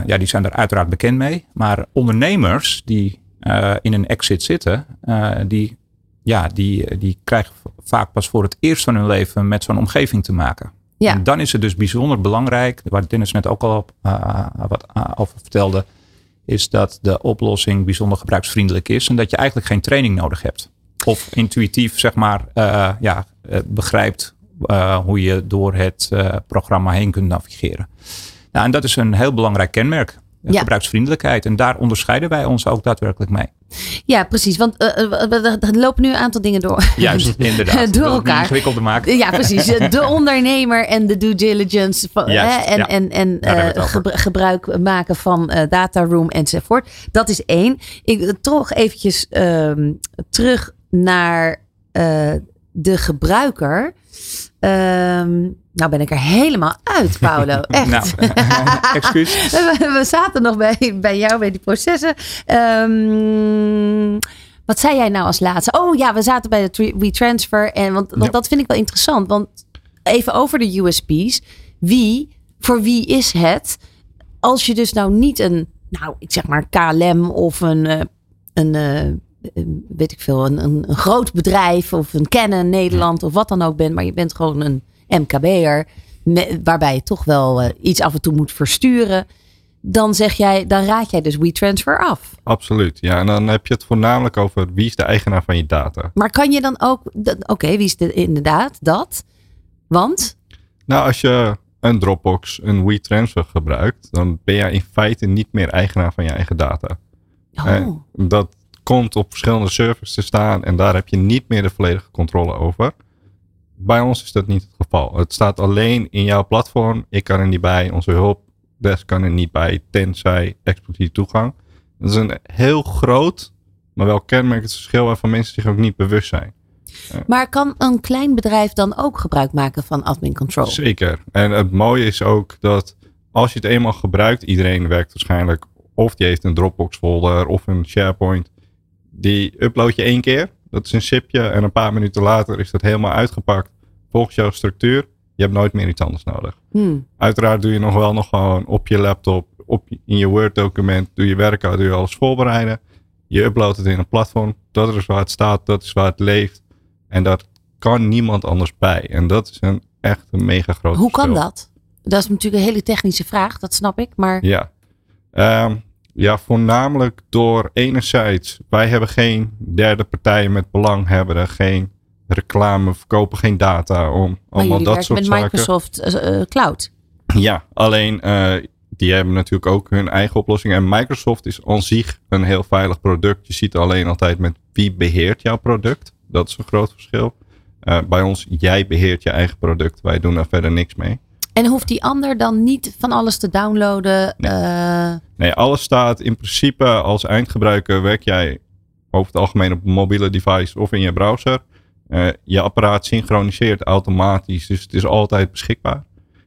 ja, die zijn er uiteraard bekend mee. Maar ondernemers die in een exit zitten, die ja, die, die krijgen vaak pas voor het eerst van hun leven met zo'n omgeving te maken. Ja. En dan is het dus bijzonder belangrijk, waar Dennis net ook al op, uh, wat over vertelde, is dat de oplossing bijzonder gebruiksvriendelijk is en dat je eigenlijk geen training nodig hebt. Of intuïtief, zeg maar, uh, ja, begrijpt hoe je door het programma heen kunt navigeren. Nou, en dat is een heel belangrijk kenmerk. Ja. Gebruiksvriendelijkheid. En daar onderscheiden wij ons ook daadwerkelijk mee. Ja, precies. Want uh, er lopen nu een aantal dingen door. Juist, inderdaad. door elkaar. Ingewikkeld te maken. Ja, precies. De ondernemer en de due diligence. Van, Juist, hè, en ja. en, en uh, gebru gebruik maken van uh, data room enzovoort. Dat is één. Ik toch eventjes uh, terug naar de gebruiker. Um, nou ben ik er helemaal uit, Paulo. Echt. nou, excuus. we, we, zaten nog bij, bij jou bij die processen. Um, wat zei jij nou als laatste? Oh ja, we zaten bij de WeTransfer. En want, want ja. dat vind ik wel interessant. Want even over de USP's. Wie, voor wie is het? Als je dus nou niet een, nou ik zeg maar KLM of een, uh, een uh, weet ik veel, een, een, een, groot bedrijf of een Canon Nederland of wat dan ook bent. Maar je bent gewoon een MKB'er. Waarbij je toch wel uh, iets af en toe moet versturen. dan zeg jij, dan raad jij dus WeTransfer af. Absoluut, ja. En dan heb je het voornamelijk over wie is de eigenaar van je data. Maar kan je dan ook, oké, wie is de, inderdaad dat? Want? Nou, als je een Dropbox, een WeTransfer gebruikt, dan ben jij in feite niet meer eigenaar van je eigen data. Oh. dat komt op verschillende servers te staan en daar heb je niet meer de volledige controle over. Bij ons is dat niet het geval. Het staat alleen in jouw platform. Ik kan er niet bij. Onze hulpdesk kan er niet bij, tenzij expliciet toegang. Dat is een heel groot, maar wel kenmerkend verschil waarvan mensen zich ook niet bewust zijn. Maar kan een klein bedrijf dan ook gebruik maken van admin control? Zeker. En het mooie is ook dat als je het eenmaal gebruikt, iedereen werkt waarschijnlijk of die heeft een Dropbox folder of een SharePoint. Die upload je één keer. Dat is een chipje en een paar minuten later is dat helemaal uitgepakt volgens jouw structuur. Je hebt nooit meer iets anders nodig. Hmm. Uiteraard doe je nog wel nog gewoon op je laptop, op, in je Word document, doe je werk uit, doe je alles voorbereiden. Je uploadt het in een platform. Dat is waar het staat, dat is waar het leeft. En daar kan niemand anders bij. En dat is een echt een mega groot Hoe kan dat? Dat is natuurlijk een hele technische vraag, dat snap ik. Maar... Ja. Ehm, ja, voornamelijk door enerzijds, wij hebben geen derde partijen met belanghebbenden, geen reclame, verkopen geen data om allemaal dat soort met zaken. Microsoft uh, Cloud. Ja, alleen uh, die hebben natuurlijk ook hun eigen oplossing. En Microsoft is aan zich een heel veilig product. Je ziet alleen altijd met wie beheert jouw product. Dat is een groot verschil. Uh, bij ons, jij beheert je eigen product. Wij doen daar verder niks mee. En hoeft die ander dan niet van alles te downloaden? Nee, uh... nee alles staat in principe als eindgebruiker werk jij over het algemeen op een mobiele device of in je browser. Uh, je apparaat synchroniseert automatisch, dus het is altijd beschikbaar.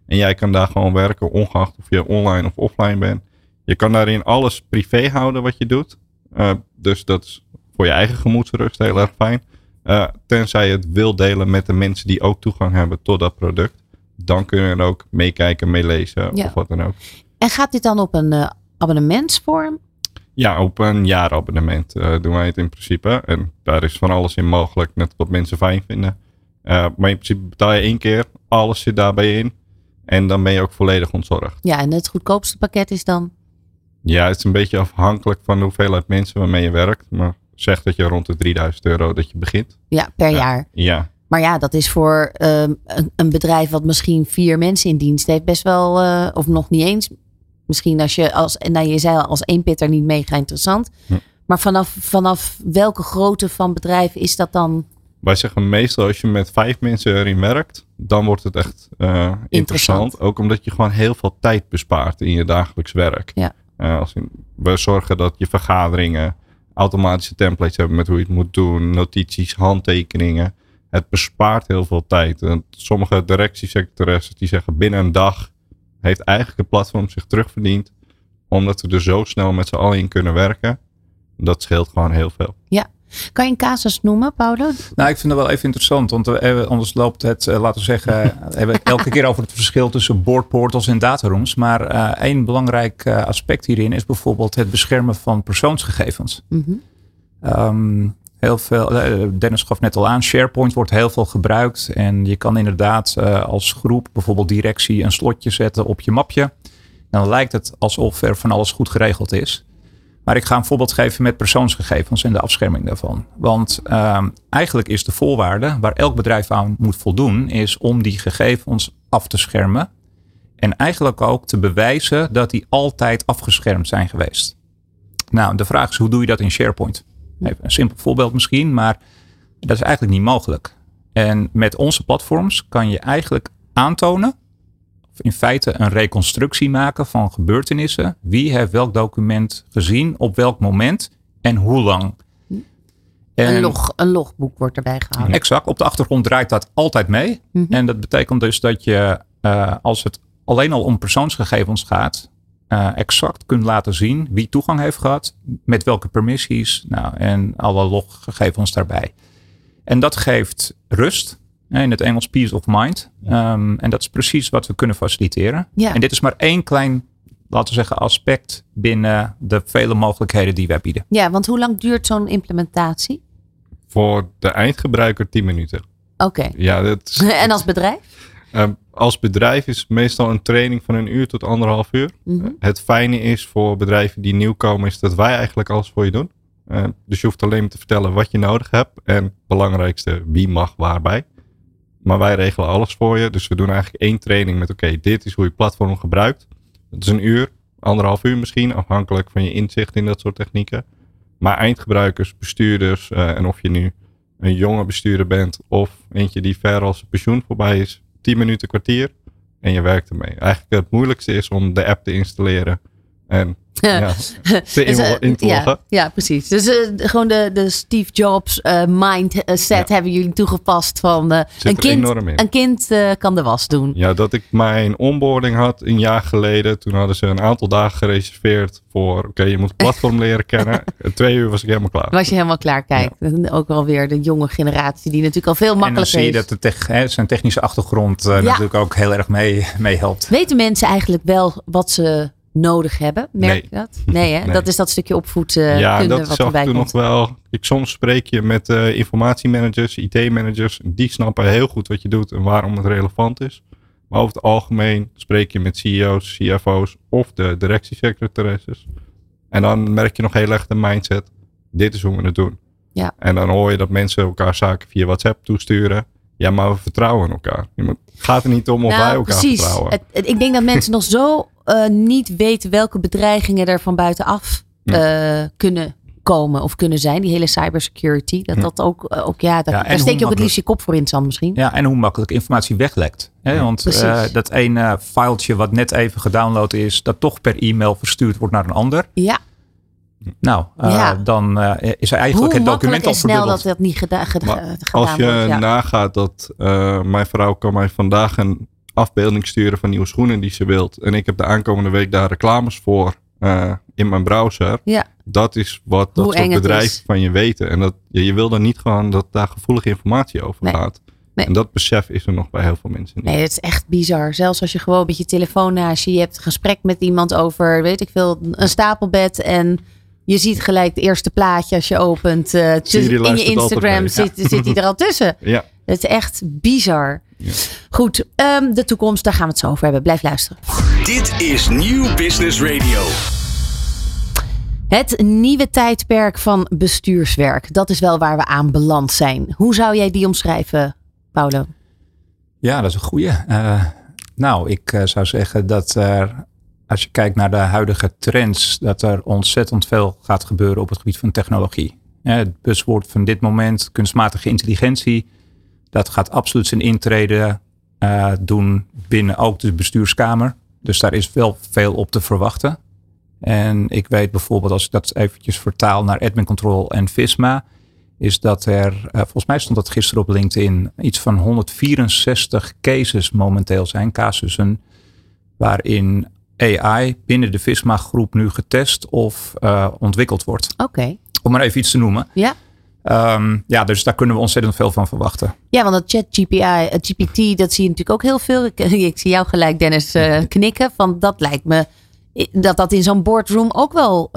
En jij kan daar gewoon werken, ongeacht of je online of offline bent. Je kan daarin alles privé houden wat je doet. Uh, dus dat is voor je eigen gemoedsrust heel erg fijn. Uh, tenzij je het wil delen met de mensen die ook toegang hebben tot dat product. Dan kunnen we er ook meekijken, meelezen ja. of wat dan ook. En gaat dit dan op een uh, abonnementsvorm? Ja, op een jaarabonnement uh, doen wij het in principe. En daar is van alles in mogelijk, net wat mensen fijn vinden. maar in principe betaal je één keer, alles zit daarbij in. En dan ben je ook volledig ontzorgd. Ja, en het goedkoopste pakket is dan? Ja, het is een beetje afhankelijk van de hoeveelheid mensen waarmee je werkt. Maar zeg dat je rond de 3000 euro dat je begint. Ja, per jaar. Ja. Maar ja, dat is voor um, een, een, bedrijf wat misschien vier mensen in dienst heeft best wel, uh, of nog niet eens. Misschien als je als, nou je zei al, als één pitter niet mega interessant. Hm. Maar vanaf, vanaf welke grootte van bedrijf is dat dan? Wij zeggen meestal als je met vijf mensen erin werkt, dan wordt het echt uh, interessant. interessant. Ook omdat je gewoon heel veel tijd bespaart in je dagelijks werk. Ja. Uh, als in, we zorgen dat je vergaderingen automatische templates hebben met hoe je het moet doen, notities, handtekeningen. Het bespaart heel veel tijd. En sommige directiesecretaressen die zeggen binnen een dag heeft eigenlijk het platform zich terugverdiend. Omdat we er zo snel met z'n allen in kunnen werken. Dat scheelt gewoon heel veel. Ja. Kan je een casus noemen, Paulo? Nou, ik vind dat wel even interessant. Want we, anders loopt het, uh, laten we zeggen, we hebben het elke keer over het verschil tussen boardportals en datarooms. Maar uh, één belangrijk uh, aspect hierin is bijvoorbeeld het beschermen van persoonsgegevens. Mm -hmm. um, veel, Dennis gaf net al aan, SharePoint wordt heel veel gebruikt. En je kan inderdaad als groep, bijvoorbeeld directie, een slotje zetten op je mapje. Dan lijkt het alsof er van alles goed geregeld is. Maar ik ga een voorbeeld geven met persoonsgegevens en de afscherming daarvan. Want uh, eigenlijk is de voorwaarde waar elk bedrijf aan moet voldoen, is om die gegevens af te schermen. En eigenlijk ook te bewijzen dat die altijd afgeschermd zijn geweest. Nou, de vraag is hoe doe je dat in SharePoint? Even een simpel voorbeeld misschien, maar dat is eigenlijk niet mogelijk. En met onze platforms kan je eigenlijk aantonen in feite een reconstructie maken van gebeurtenissen. Wie heeft welk document gezien, op welk moment en hoe lang. En, een, log, een logboek wordt erbij gehouden. Exact. Op de achtergrond draait dat altijd mee. Mm -hmm. En dat betekent dus dat je, uh, als het alleen al om persoonsgegevens gaat, uh, exact kunt laten zien wie toegang heeft gehad, met welke permissies nou, en alle loggegevens daarbij. En dat geeft rust in het Engels peace of mind. Um, en dat is precies wat we kunnen faciliteren. Ja. En dit is maar één klein, laten we zeggen, aspect binnen de vele mogelijkheden die wij bieden. Ja, want hoe lang duurt zo'n implementatie? Voor de eindgebruiker 10 minuten. Oké. Okay. Ja, dat is, en als bedrijf? Ehm, als bedrijf is meestal een training van een uur tot anderhalf uur. Mhm. Het fijne is voor bedrijven die nieuw komen, is dat wij eigenlijk alles voor je doen. Ehm, dus je hoeft alleen maar te vertellen wat je nodig hebt. En het belangrijkste, wie mag waarbij. Maar wij regelen alles voor je. Dus we doen eigenlijk één training met oké, dit is hoe je platform gebruikt. Dat is een uur, anderhalf uur misschien, afhankelijk van je inzicht in dat soort technieken. Maar eindgebruikers, bestuurders eh, en of je nu een jonge bestuurder bent of eentje die ver als zijn pensioen voorbij is, 10 minuten kwartier en je werkt ermee. Eigenlijk het moeilijkste is om de app te installeren en ja, te Dus, eh, in, ja, ja, precies. Dus eh, gewoon de, de Steve Jobs eh, mindset Ja. hebben jullie toegepast van eh, een kind, een kind kan de was doen. Ja, dat ik mijn onboarding had een jaar geleden. Toen hadden ze een aantal dagen gereserveerd voor, oké, je moet het platform leren kennen. Twee uur was ik helemaal klaar. Was je helemaal klaar? Kijk, ook wel weer de jonge generatie die natuurlijk al veel En dan makkelijker zie je is. dat de tech, hè, zijn technische achtergrond Ja. natuurlijk ook heel erg mee, mee helpt. Weten mensen eigenlijk wel wat ze nodig hebben? Merk Nee. je dat? Nee, hè? Nee. dat is dat stukje opvoeden ja, dat is wat erbij komt. nog wel. Ik, soms spreek je met eh, informatiemanagers, IT-managers. Die snappen heel goed wat je doet en waarom het relevant is. Maar over het algemeen spreek je met CEO's, CFO's of de directiesecretaresses. En dan merk je nog heel erg de mindset. Dit is hoe we het doen. Ja. En dan hoor je dat mensen elkaar zaken via WhatsApp toesturen. Ja, maar we vertrouwen elkaar. Je moet- Het gaat er niet om of wij elkaar Nou, precies. vertrouwen. Het, het- ik denk dat mensen nog zo eh, niet weten welke bedreigingen er van buitenaf eh, kunnen komen of kunnen zijn. Die hele cybersecurity. Dat Ja. dat ook, eh, ook ja, dat, Ja, daar steek je ook het liefst je kop voor in het zand misschien. Ja, en hoe makkelijk informatie weglekt. Hè? Ja, Want precies. eh, dat ene filetje wat net even gedownload is, dat toch per e-mail verstuurd wordt naar een ander. Ja, Nou, eh, Ja. dan eh, is er eigenlijk hoe het document al snel dat dat niet geda geda- Maar gedaan Als je wordt. Ja. nagaat dat eh, mijn vrouw kan mij vandaag een afbeelding sturen van nieuwe schoenen die ze wilt. En ik heb de aankomende week daar reclames voor eh, in mijn browser. Ja. Dat is wat dat Hoe soort bedrijven van je weten. En dat, je, je wil dan niet gewoon dat daar gevoelige informatie over Nee. gaat. Nee. En dat besef is er nog bij heel veel mensen niet. Nee, het is echt bizar. Zelfs als je gewoon met je telefoon naast je, je hebt een gesprek met iemand over, weet ik veel, een stapelbed en je ziet gelijk het eerste plaatje als je opent. eh, tussen- in je Instagram zit, zit die er al tussen. Ja, Het is echt bizar. Ja. Goed, ehm, de toekomst, daar gaan we het zo over hebben. Blijf luisteren. Dit is Nieuw Business Radio. Het nieuwe tijdperk van bestuurswerk, dat is wel waar we aan beland zijn. Hoe zou jij die omschrijven, Paulo? Ja, dat is een goeie. Eh, nou, ik eh, zou zeggen dat er, als je kijkt naar de huidige trends, dat er ontzettend veel gaat gebeuren op het gebied van technologie. Het buzzwoord van dit moment, kunstmatige intelligentie, dat gaat absoluut zijn intrede eh, doen binnen ook de bestuurskamer. Dus daar is wel veel op te verwachten. En ik weet bijvoorbeeld, als ik dat eventjes vertaal naar admin control en Visma, is dat er, eh, volgens mij stond dat gisteren op LinkedIn, iets van 164 cases momenteel zijn, casussen, waarin AI binnen de Visma groep nu getest of eh, ontwikkeld wordt. Oké. Om maar even iets te noemen. Ja. Ehm, ja, dus daar kunnen we ontzettend veel van verwachten. Ja, want dat chat GPI, eh, GPT, dat zie je natuurlijk ook heel veel. Ik, ik zie jou gelijk, Dennis, eh, knikken. Van dat lijkt me dat dat in zo'n boardroom ook wel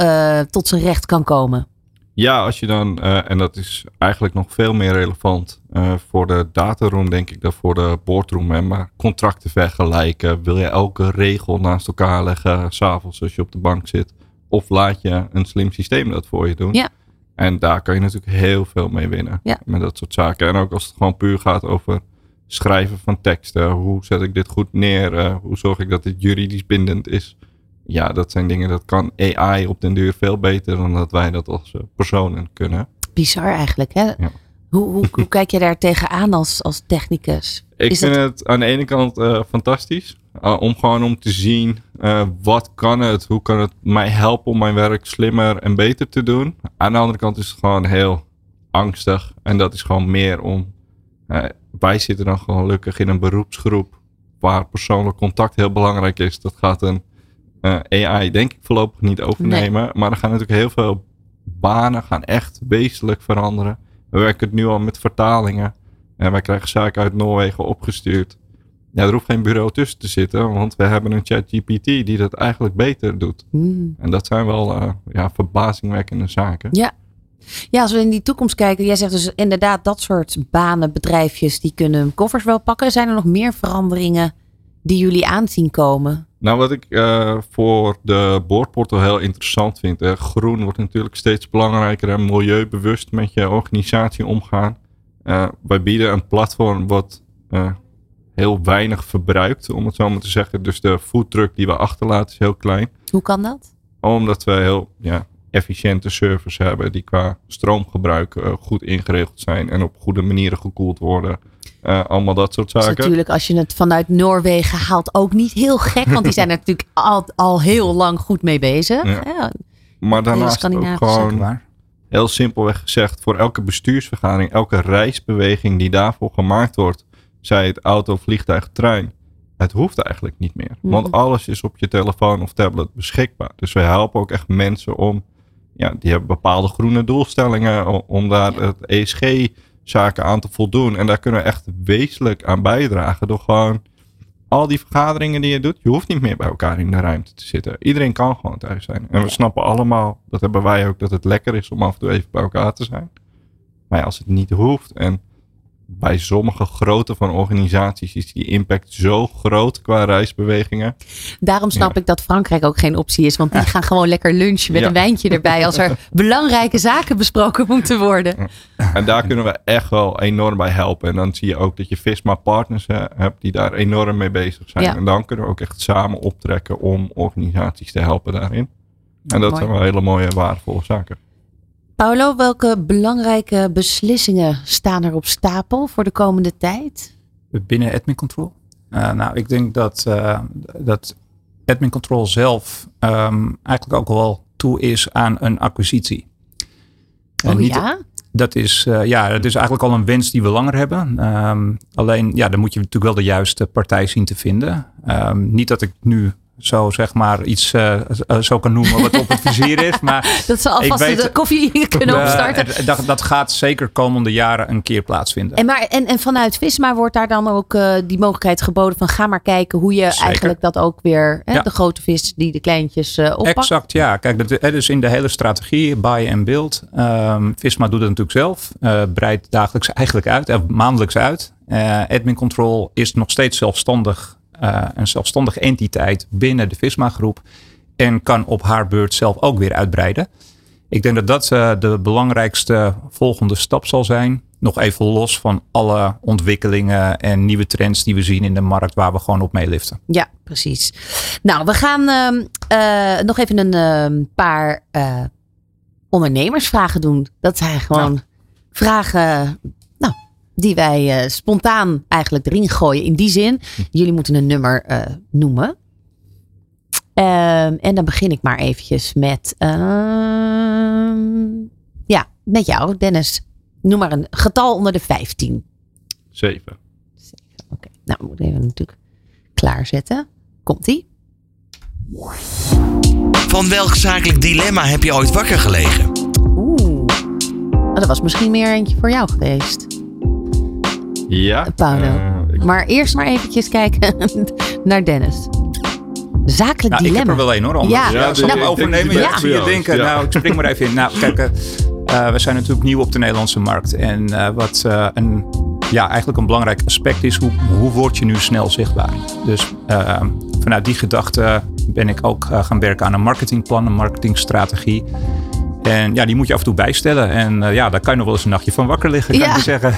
tot zijn recht kan komen. Ja, als je dan, eh, en dat is eigenlijk nog veel meer relevant eh, voor de dataroom, denk ik, dan voor de boardroom. Hè, maar contracten vergelijken, wil je elke regel naast elkaar leggen, s'avonds als je op de bank zit. Of laat je een slim systeem dat voor je doen. Ja. En daar kan je natuurlijk heel veel mee winnen. Ja. Met dat soort zaken. En ook als het gewoon puur gaat over schrijven van teksten. Hoe zet ik dit goed neer? Eh, hoe zorg ik dat dit juridisch bindend is? Ja, dat zijn dingen, dat kan AI op den duur veel beter dan dat wij dat als eh, personen kunnen. Bizar eigenlijk, hè? Ja. Hoe, hoe, hoe kijk je daar tegenaan als, als technicus? Ik Is vind dat- het aan de ene kant eh, fantastisch. Uh, om gewoon om te zien uh, wat kan het, hoe kan het mij helpen om mijn werk slimmer en beter te doen. Aan de andere kant is het gewoon heel angstig. En dat is gewoon meer om. Wij zitten dan gewoon gelukkig in een beroepsgroep waar persoonlijk contact heel belangrijk is. Dat gaat een AI denk ik voorlopig niet overnemen. Nee. Maar er gaan natuurlijk heel veel banen gaan echt wezenlijk veranderen. We werken het nu al met vertalingen. En wij krijgen zaken uit Noorwegen opgestuurd. Ja, er hoeft geen bureau tussen te zitten, want we hebben een ChatGPT die dat eigenlijk beter doet. Hmm. En dat zijn wel uh, ja, verbazingwekkende zaken. Ja. Ja, als we in die toekomst kijken, jij zegt dus inderdaad dat soort banen, bedrijfjes, die kunnen koffers wel pakken. Zijn er nog meer veranderingen die jullie aanzien komen? Nou, wat ik uh, voor de boordportal heel interessant vind. Hè, groen wordt natuurlijk steeds belangrijker en milieubewust met je organisatie omgaan. Uh, wij bieden een platform wat uh, heel weinig verbruikt, om het zo maar te zeggen. Dus de foodtruck die we achterlaten is heel klein. Hoe kan dat? Omdat we heel ja, efficiënte servers hebben die qua stroomgebruik goed ingeregeld zijn en op goede manieren gekoeld worden. Uh, allemaal dat soort zaken. Dus natuurlijk, als je het vanuit Noorwegen haalt, ook niet heel gek. Want die zijn er natuurlijk al, al heel lang goed mee bezig. Ja. Ja, Maar daarnaast ook gewoon Waar? heel simpelweg gezegd, voor elke bestuursvergadering, elke reisbeweging die daarvoor gemaakt wordt, zij het auto, vliegtuig, trein, het hoeft eigenlijk niet meer. Want alles is op je telefoon of tablet beschikbaar. Dus wij helpen ook echt mensen om, ja, die hebben bepaalde groene doelstellingen, om daar het ESG-zaken aan te voldoen. En daar kunnen we echt wezenlijk aan bijdragen door gewoon al die vergaderingen die je doet, je hoeft niet meer bij elkaar in de ruimte te zitten. Iedereen kan gewoon thuis zijn. En we snappen allemaal, dat hebben wij ook, dat het lekker is om af en toe even bij elkaar te zijn. Maar als het niet hoeft en bij sommige grootte van organisaties is die impact zo groot qua reisbewegingen. Daarom snap Ja. ik dat Frankrijk ook geen optie is. Want die gaan gewoon lekker lunchen met Ja. een wijntje erbij. Als er belangrijke zaken besproken moeten worden. En daar kunnen we echt wel enorm bij helpen. En dan zie je ook dat je Visma partners hebt die daar enorm mee bezig zijn. Ja. En dan kunnen we ook echt samen optrekken om organisaties te helpen daarin. En dat Mooi. zijn wel hele mooie waardevolle zaken. Paulo, welke belangrijke beslissingen staan er op stapel voor de komende tijd? binnen admin control? Eh, nou, ik denk dat, eh, dat admin control zelf ehm, eigenlijk ook wel toe is aan een acquisitie. En Oh niet- ja? Dat is, eh, ja, dat is eigenlijk al een wens die we langer hebben. Ehm, alleen, ja, dan moet je natuurlijk wel de juiste partij zien te vinden. Ehm, niet dat ik nu zo zeg maar iets eh, eh, zo kan noemen wat op het vizier is. Maar Dat ze alvast weet- de koffie kunnen eh, opstarten. dat, dat gaat zeker komende jaren een keer plaatsvinden. En, maar, en, en vanuit Visma wordt daar dan ook die mogelijkheid geboden van ga maar kijken hoe je Zeker. eigenlijk dat ook weer, hè, Ja. de grote vis die de kleintjes oppakt. Exact, ja. Kijk, dat dat is in de hele strategie, buy en build. Ehm, Visma doet het natuurlijk zelf. breidt dagelijks eigenlijk uit, maandelijks uit. Admin Control is nog steeds zelfstandig, een zelfstandige entiteit binnen de Visma groep. En kan op haar beurt zelf ook weer uitbreiden. Ik denk dat dat eh, de belangrijkste volgende stap zal zijn. Nog even los van alle ontwikkelingen en nieuwe trends die we zien in de markt waar we gewoon op meeliften. Ja, precies. Nou, we gaan ehm, eh, nog even een ehm, paar eh, ondernemersvragen doen. Dat zijn gewoon vragen nou, die wij eh, spontaan eigenlijk erin gooien. In die zin, jullie moeten een nummer eh, noemen. Ehm, en dan begin ik maar eventjes met, ehm, ja, met jou, Dennis. Noem maar een getal onder de 15. Zeven. Oké, nou, we moeten even natuurlijk klaarzetten. Komt-ie? Van welk zakelijk dilemma heb je ooit wakker gelegen? Oeh. Oh, dat was misschien meer eentje voor jou geweest. Ja. Paulo. eh, ik- Maar eerst maar eventjes kijken naar Dennis. Zakelijk Nou, ik heb dilemma. er wel een hoor. Anders. Ja. Ja, overnemen? die Ja, je denken. Ja. Nou, ik spring maar even in. Nou, kijk, eh, eh, we zijn natuurlijk nieuw op de Nederlandse markt. En eh, wat eh, een, ja, eigenlijk een belangrijk aspect is, hoe, hoe word je nu snel zichtbaar? Dus eh, vanuit die gedachte ben ik ook eh, gaan werken aan een marketingplan, een marketingstrategie. En ja, die moet je af en toe bijstellen. En eh, ja, daar kan je nog wel eens een nachtje van wakker liggen, kan Ja. ik zeggen.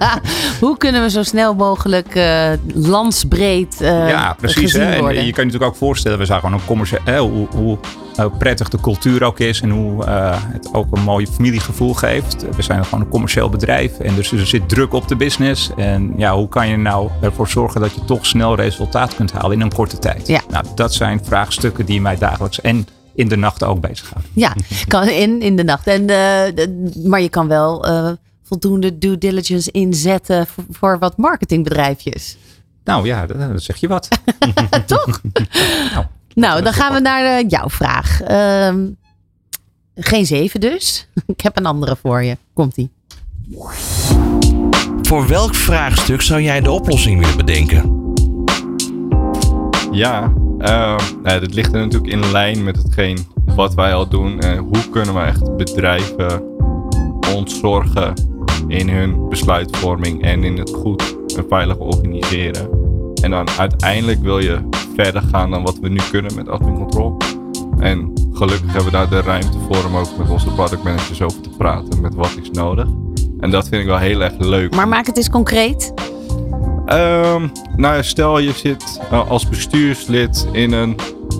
Hoe kunnen we zo snel mogelijk eh landsbreed eh ja, precies. Hè? En je kan je natuurlijk ook voorstellen, we zijn gewoon een commerciële, hè, hoe, hoe prettig de cultuur ook is en hoe het ook een mooi familiegevoel geeft. We zijn gewoon een commercieel bedrijf en dus er zit druk op de business. En ja, hoe kan je nou ervoor zorgen dat je toch snel resultaat kunt halen in een korte tijd? Ja. Nou, dat zijn vraagstukken die mij dagelijks en in de nacht ook bezighouden. Ja, kan in, in de nacht. En, eh, de- maar je kan wel eh, voldoende due diligence inzetten voor, voor wat marketingbedrijfjes. Nou ja, dat, dat zeg je wat. Toch? nou, dan gaan we naar eh, jouw vraag. Ehm, geen zeven dus. Ik heb een andere voor je. Komt-ie. Voor welk vraagstuk zou jij de oplossing willen bedenken? Ja, uh, nou, dit ligt er natuurlijk in lijn met hetgeen wat wij al doen. En hoe kunnen we echt bedrijven ons zorgen in hun besluitvorming en in het goed en veilig organiseren. En dan uiteindelijk wil je verder gaan dan wat we nu kunnen met admin control. En gelukkig hebben we daar de ruimte voor om ook met onze product managers over te praten met wat is nodig. En dat vind ik wel heel erg leuk. Maar maak het eens concreet. Um, nou, stel je zit uh, als bestuurslid in een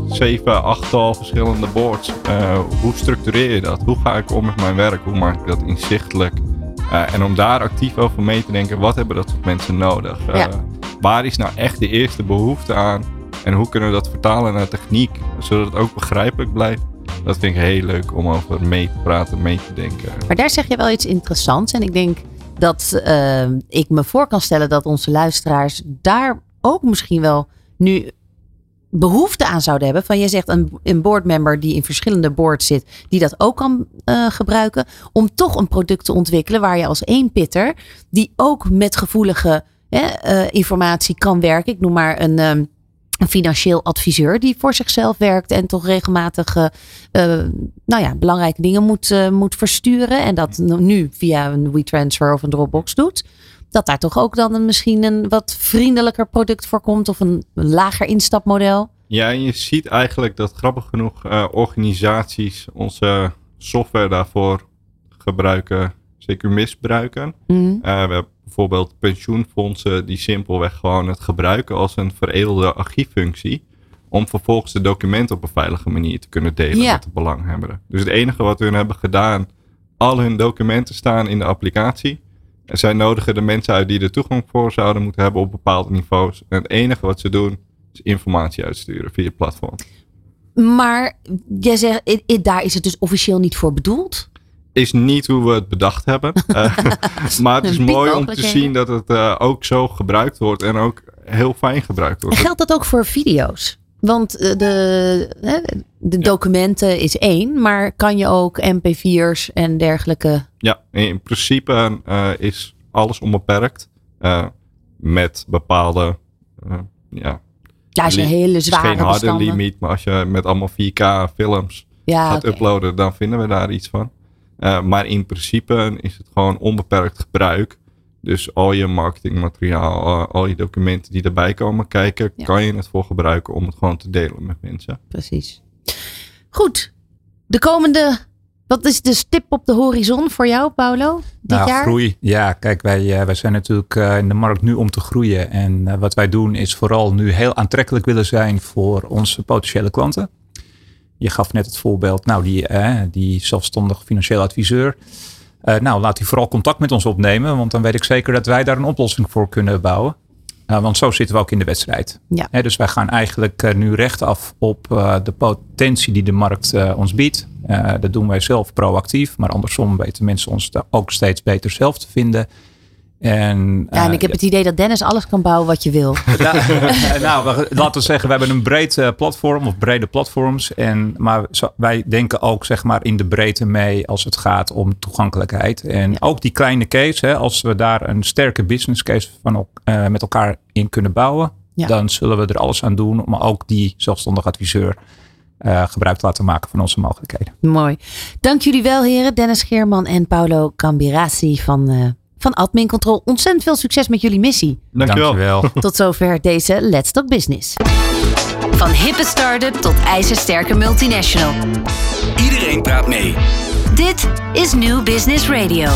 7, 8 verschillende boards. Uh, hoe structureer je dat? Hoe ga ik om met mijn werk? Hoe maak ik dat inzichtelijk? Uh, en om daar actief over mee te denken, wat hebben dat soort mensen nodig? Ja. Waar is nou echt de eerste behoefte aan? En hoe kunnen we dat vertalen naar techniek, zodat het ook begrijpelijk blijft? Dat vind ik heel leuk om over mee te praten, mee te denken. Maar daar zeg je wel iets interessants. En ik denk dat uh, ik me voor kan stellen dat onze luisteraars daar ook misschien wel nu behoefte aan zouden hebben. Van je zegt een, een boardmember die in verschillende boards zit, die dat ook kan uh, gebruiken. Om toch een product te ontwikkelen waar je als één pitter, die ook met gevoelige uh, informatie kan werken. Ik noem maar een. Um, een financieel adviseur die voor zichzelf werkt en toch regelmatig uh, nou ja, belangrijke dingen moet, uh, moet versturen. En dat nu via een WeTransfer of een Dropbox doet. Dat daar toch ook dan een, misschien een wat vriendelijker product voor komt of een, lager instapmodel. Ja, en je ziet eigenlijk dat grappig genoeg uh, organisaties onze software daarvoor gebruiken, zeker misbruiken. Mm. we hebben bijvoorbeeld pensioenfondsen die simpelweg gewoon het gebruiken als een veredelde archieffunctie. Om vervolgens de documenten op een veilige manier te kunnen delen met de belanghebbenden. Dus het enige wat hun hebben gedaan, al hun documenten staan in de applicatie. En zij nodigen de mensen uit die er toegang voor zouden moeten hebben op bepaalde niveaus. En het enige wat ze doen, is informatie uitsturen via het platform. Maar jij zegt, daar is het dus officieel niet voor bedoeld? Is niet hoe we het bedacht hebben. Uh, maar het is mooi om te zien dat het uh, ook zo gebruikt wordt en ook heel fijn gebruikt wordt. Geldt dat ook voor video's? Want uh, de, de documenten is één, maar kan je ook mp4's en dergelijke? Ja, in principe is alles onbeperkt met bepaalde ja, ja, als je hele zware geen harde limiet, maar als je met allemaal 4K films ja, gaat okay. uploaden, dan vinden we daar iets van. Uh, maar in principe is het gewoon onbeperkt gebruik. Dus al je marketingmateriaal, al je documenten die erbij komen kijken, ja. kan je het voor gebruiken om het gewoon te delen met mensen. Precies. Goed. De komende, wat is de stip op de horizon voor jou, Paulo? Dit nou, jaar? groei. Ja, kijk, wij, uh, wij zijn natuurlijk in de markt nu om te groeien. En wat wij doen is vooral nu heel aantrekkelijk willen zijn voor onze potentiële klanten. Je gaf net het voorbeeld, nou, die, eh, die zelfstandig financieel adviseur. Uh, nou, laat hij vooral contact met ons opnemen, want dan weet ik zeker dat wij daar een oplossing voor kunnen bouwen. Uh, want zo zitten we ook in de wedstrijd. Ja. He, dus wij gaan eigenlijk uh, nu recht af op de potentie die de markt ons biedt. dat doen wij zelf proactief, maar andersom weten mensen ons ook steeds beter zelf te vinden. En, ja, en ik heb het idee dat Dennis alles kan bouwen wat je wil. nou, laten we zeggen, we hebben een breed uh, platform of brede platforms. En, maar wij denken ook zeg maar in de breedte mee als het gaat om toegankelijkheid. En ja. ook die kleine case, hè, als we daar een sterke business case van, uh, met elkaar in kunnen bouwen. Ja. Dan zullen we er alles aan doen om ook die zelfstandig adviseur uh, gebruik te laten maken van onze mogelijkheden. Mooi. Dank jullie wel heren. Dennis Geerman en Paulo Cambirassi van van Admin Control. Ontzettend veel succes met jullie missie. Dankjewel. Dankjewel. Tot zover deze Let's Talk Business. Van hippe start-up tot ijzersterke multinational. Iedereen praat mee. Dit is New Business Radio.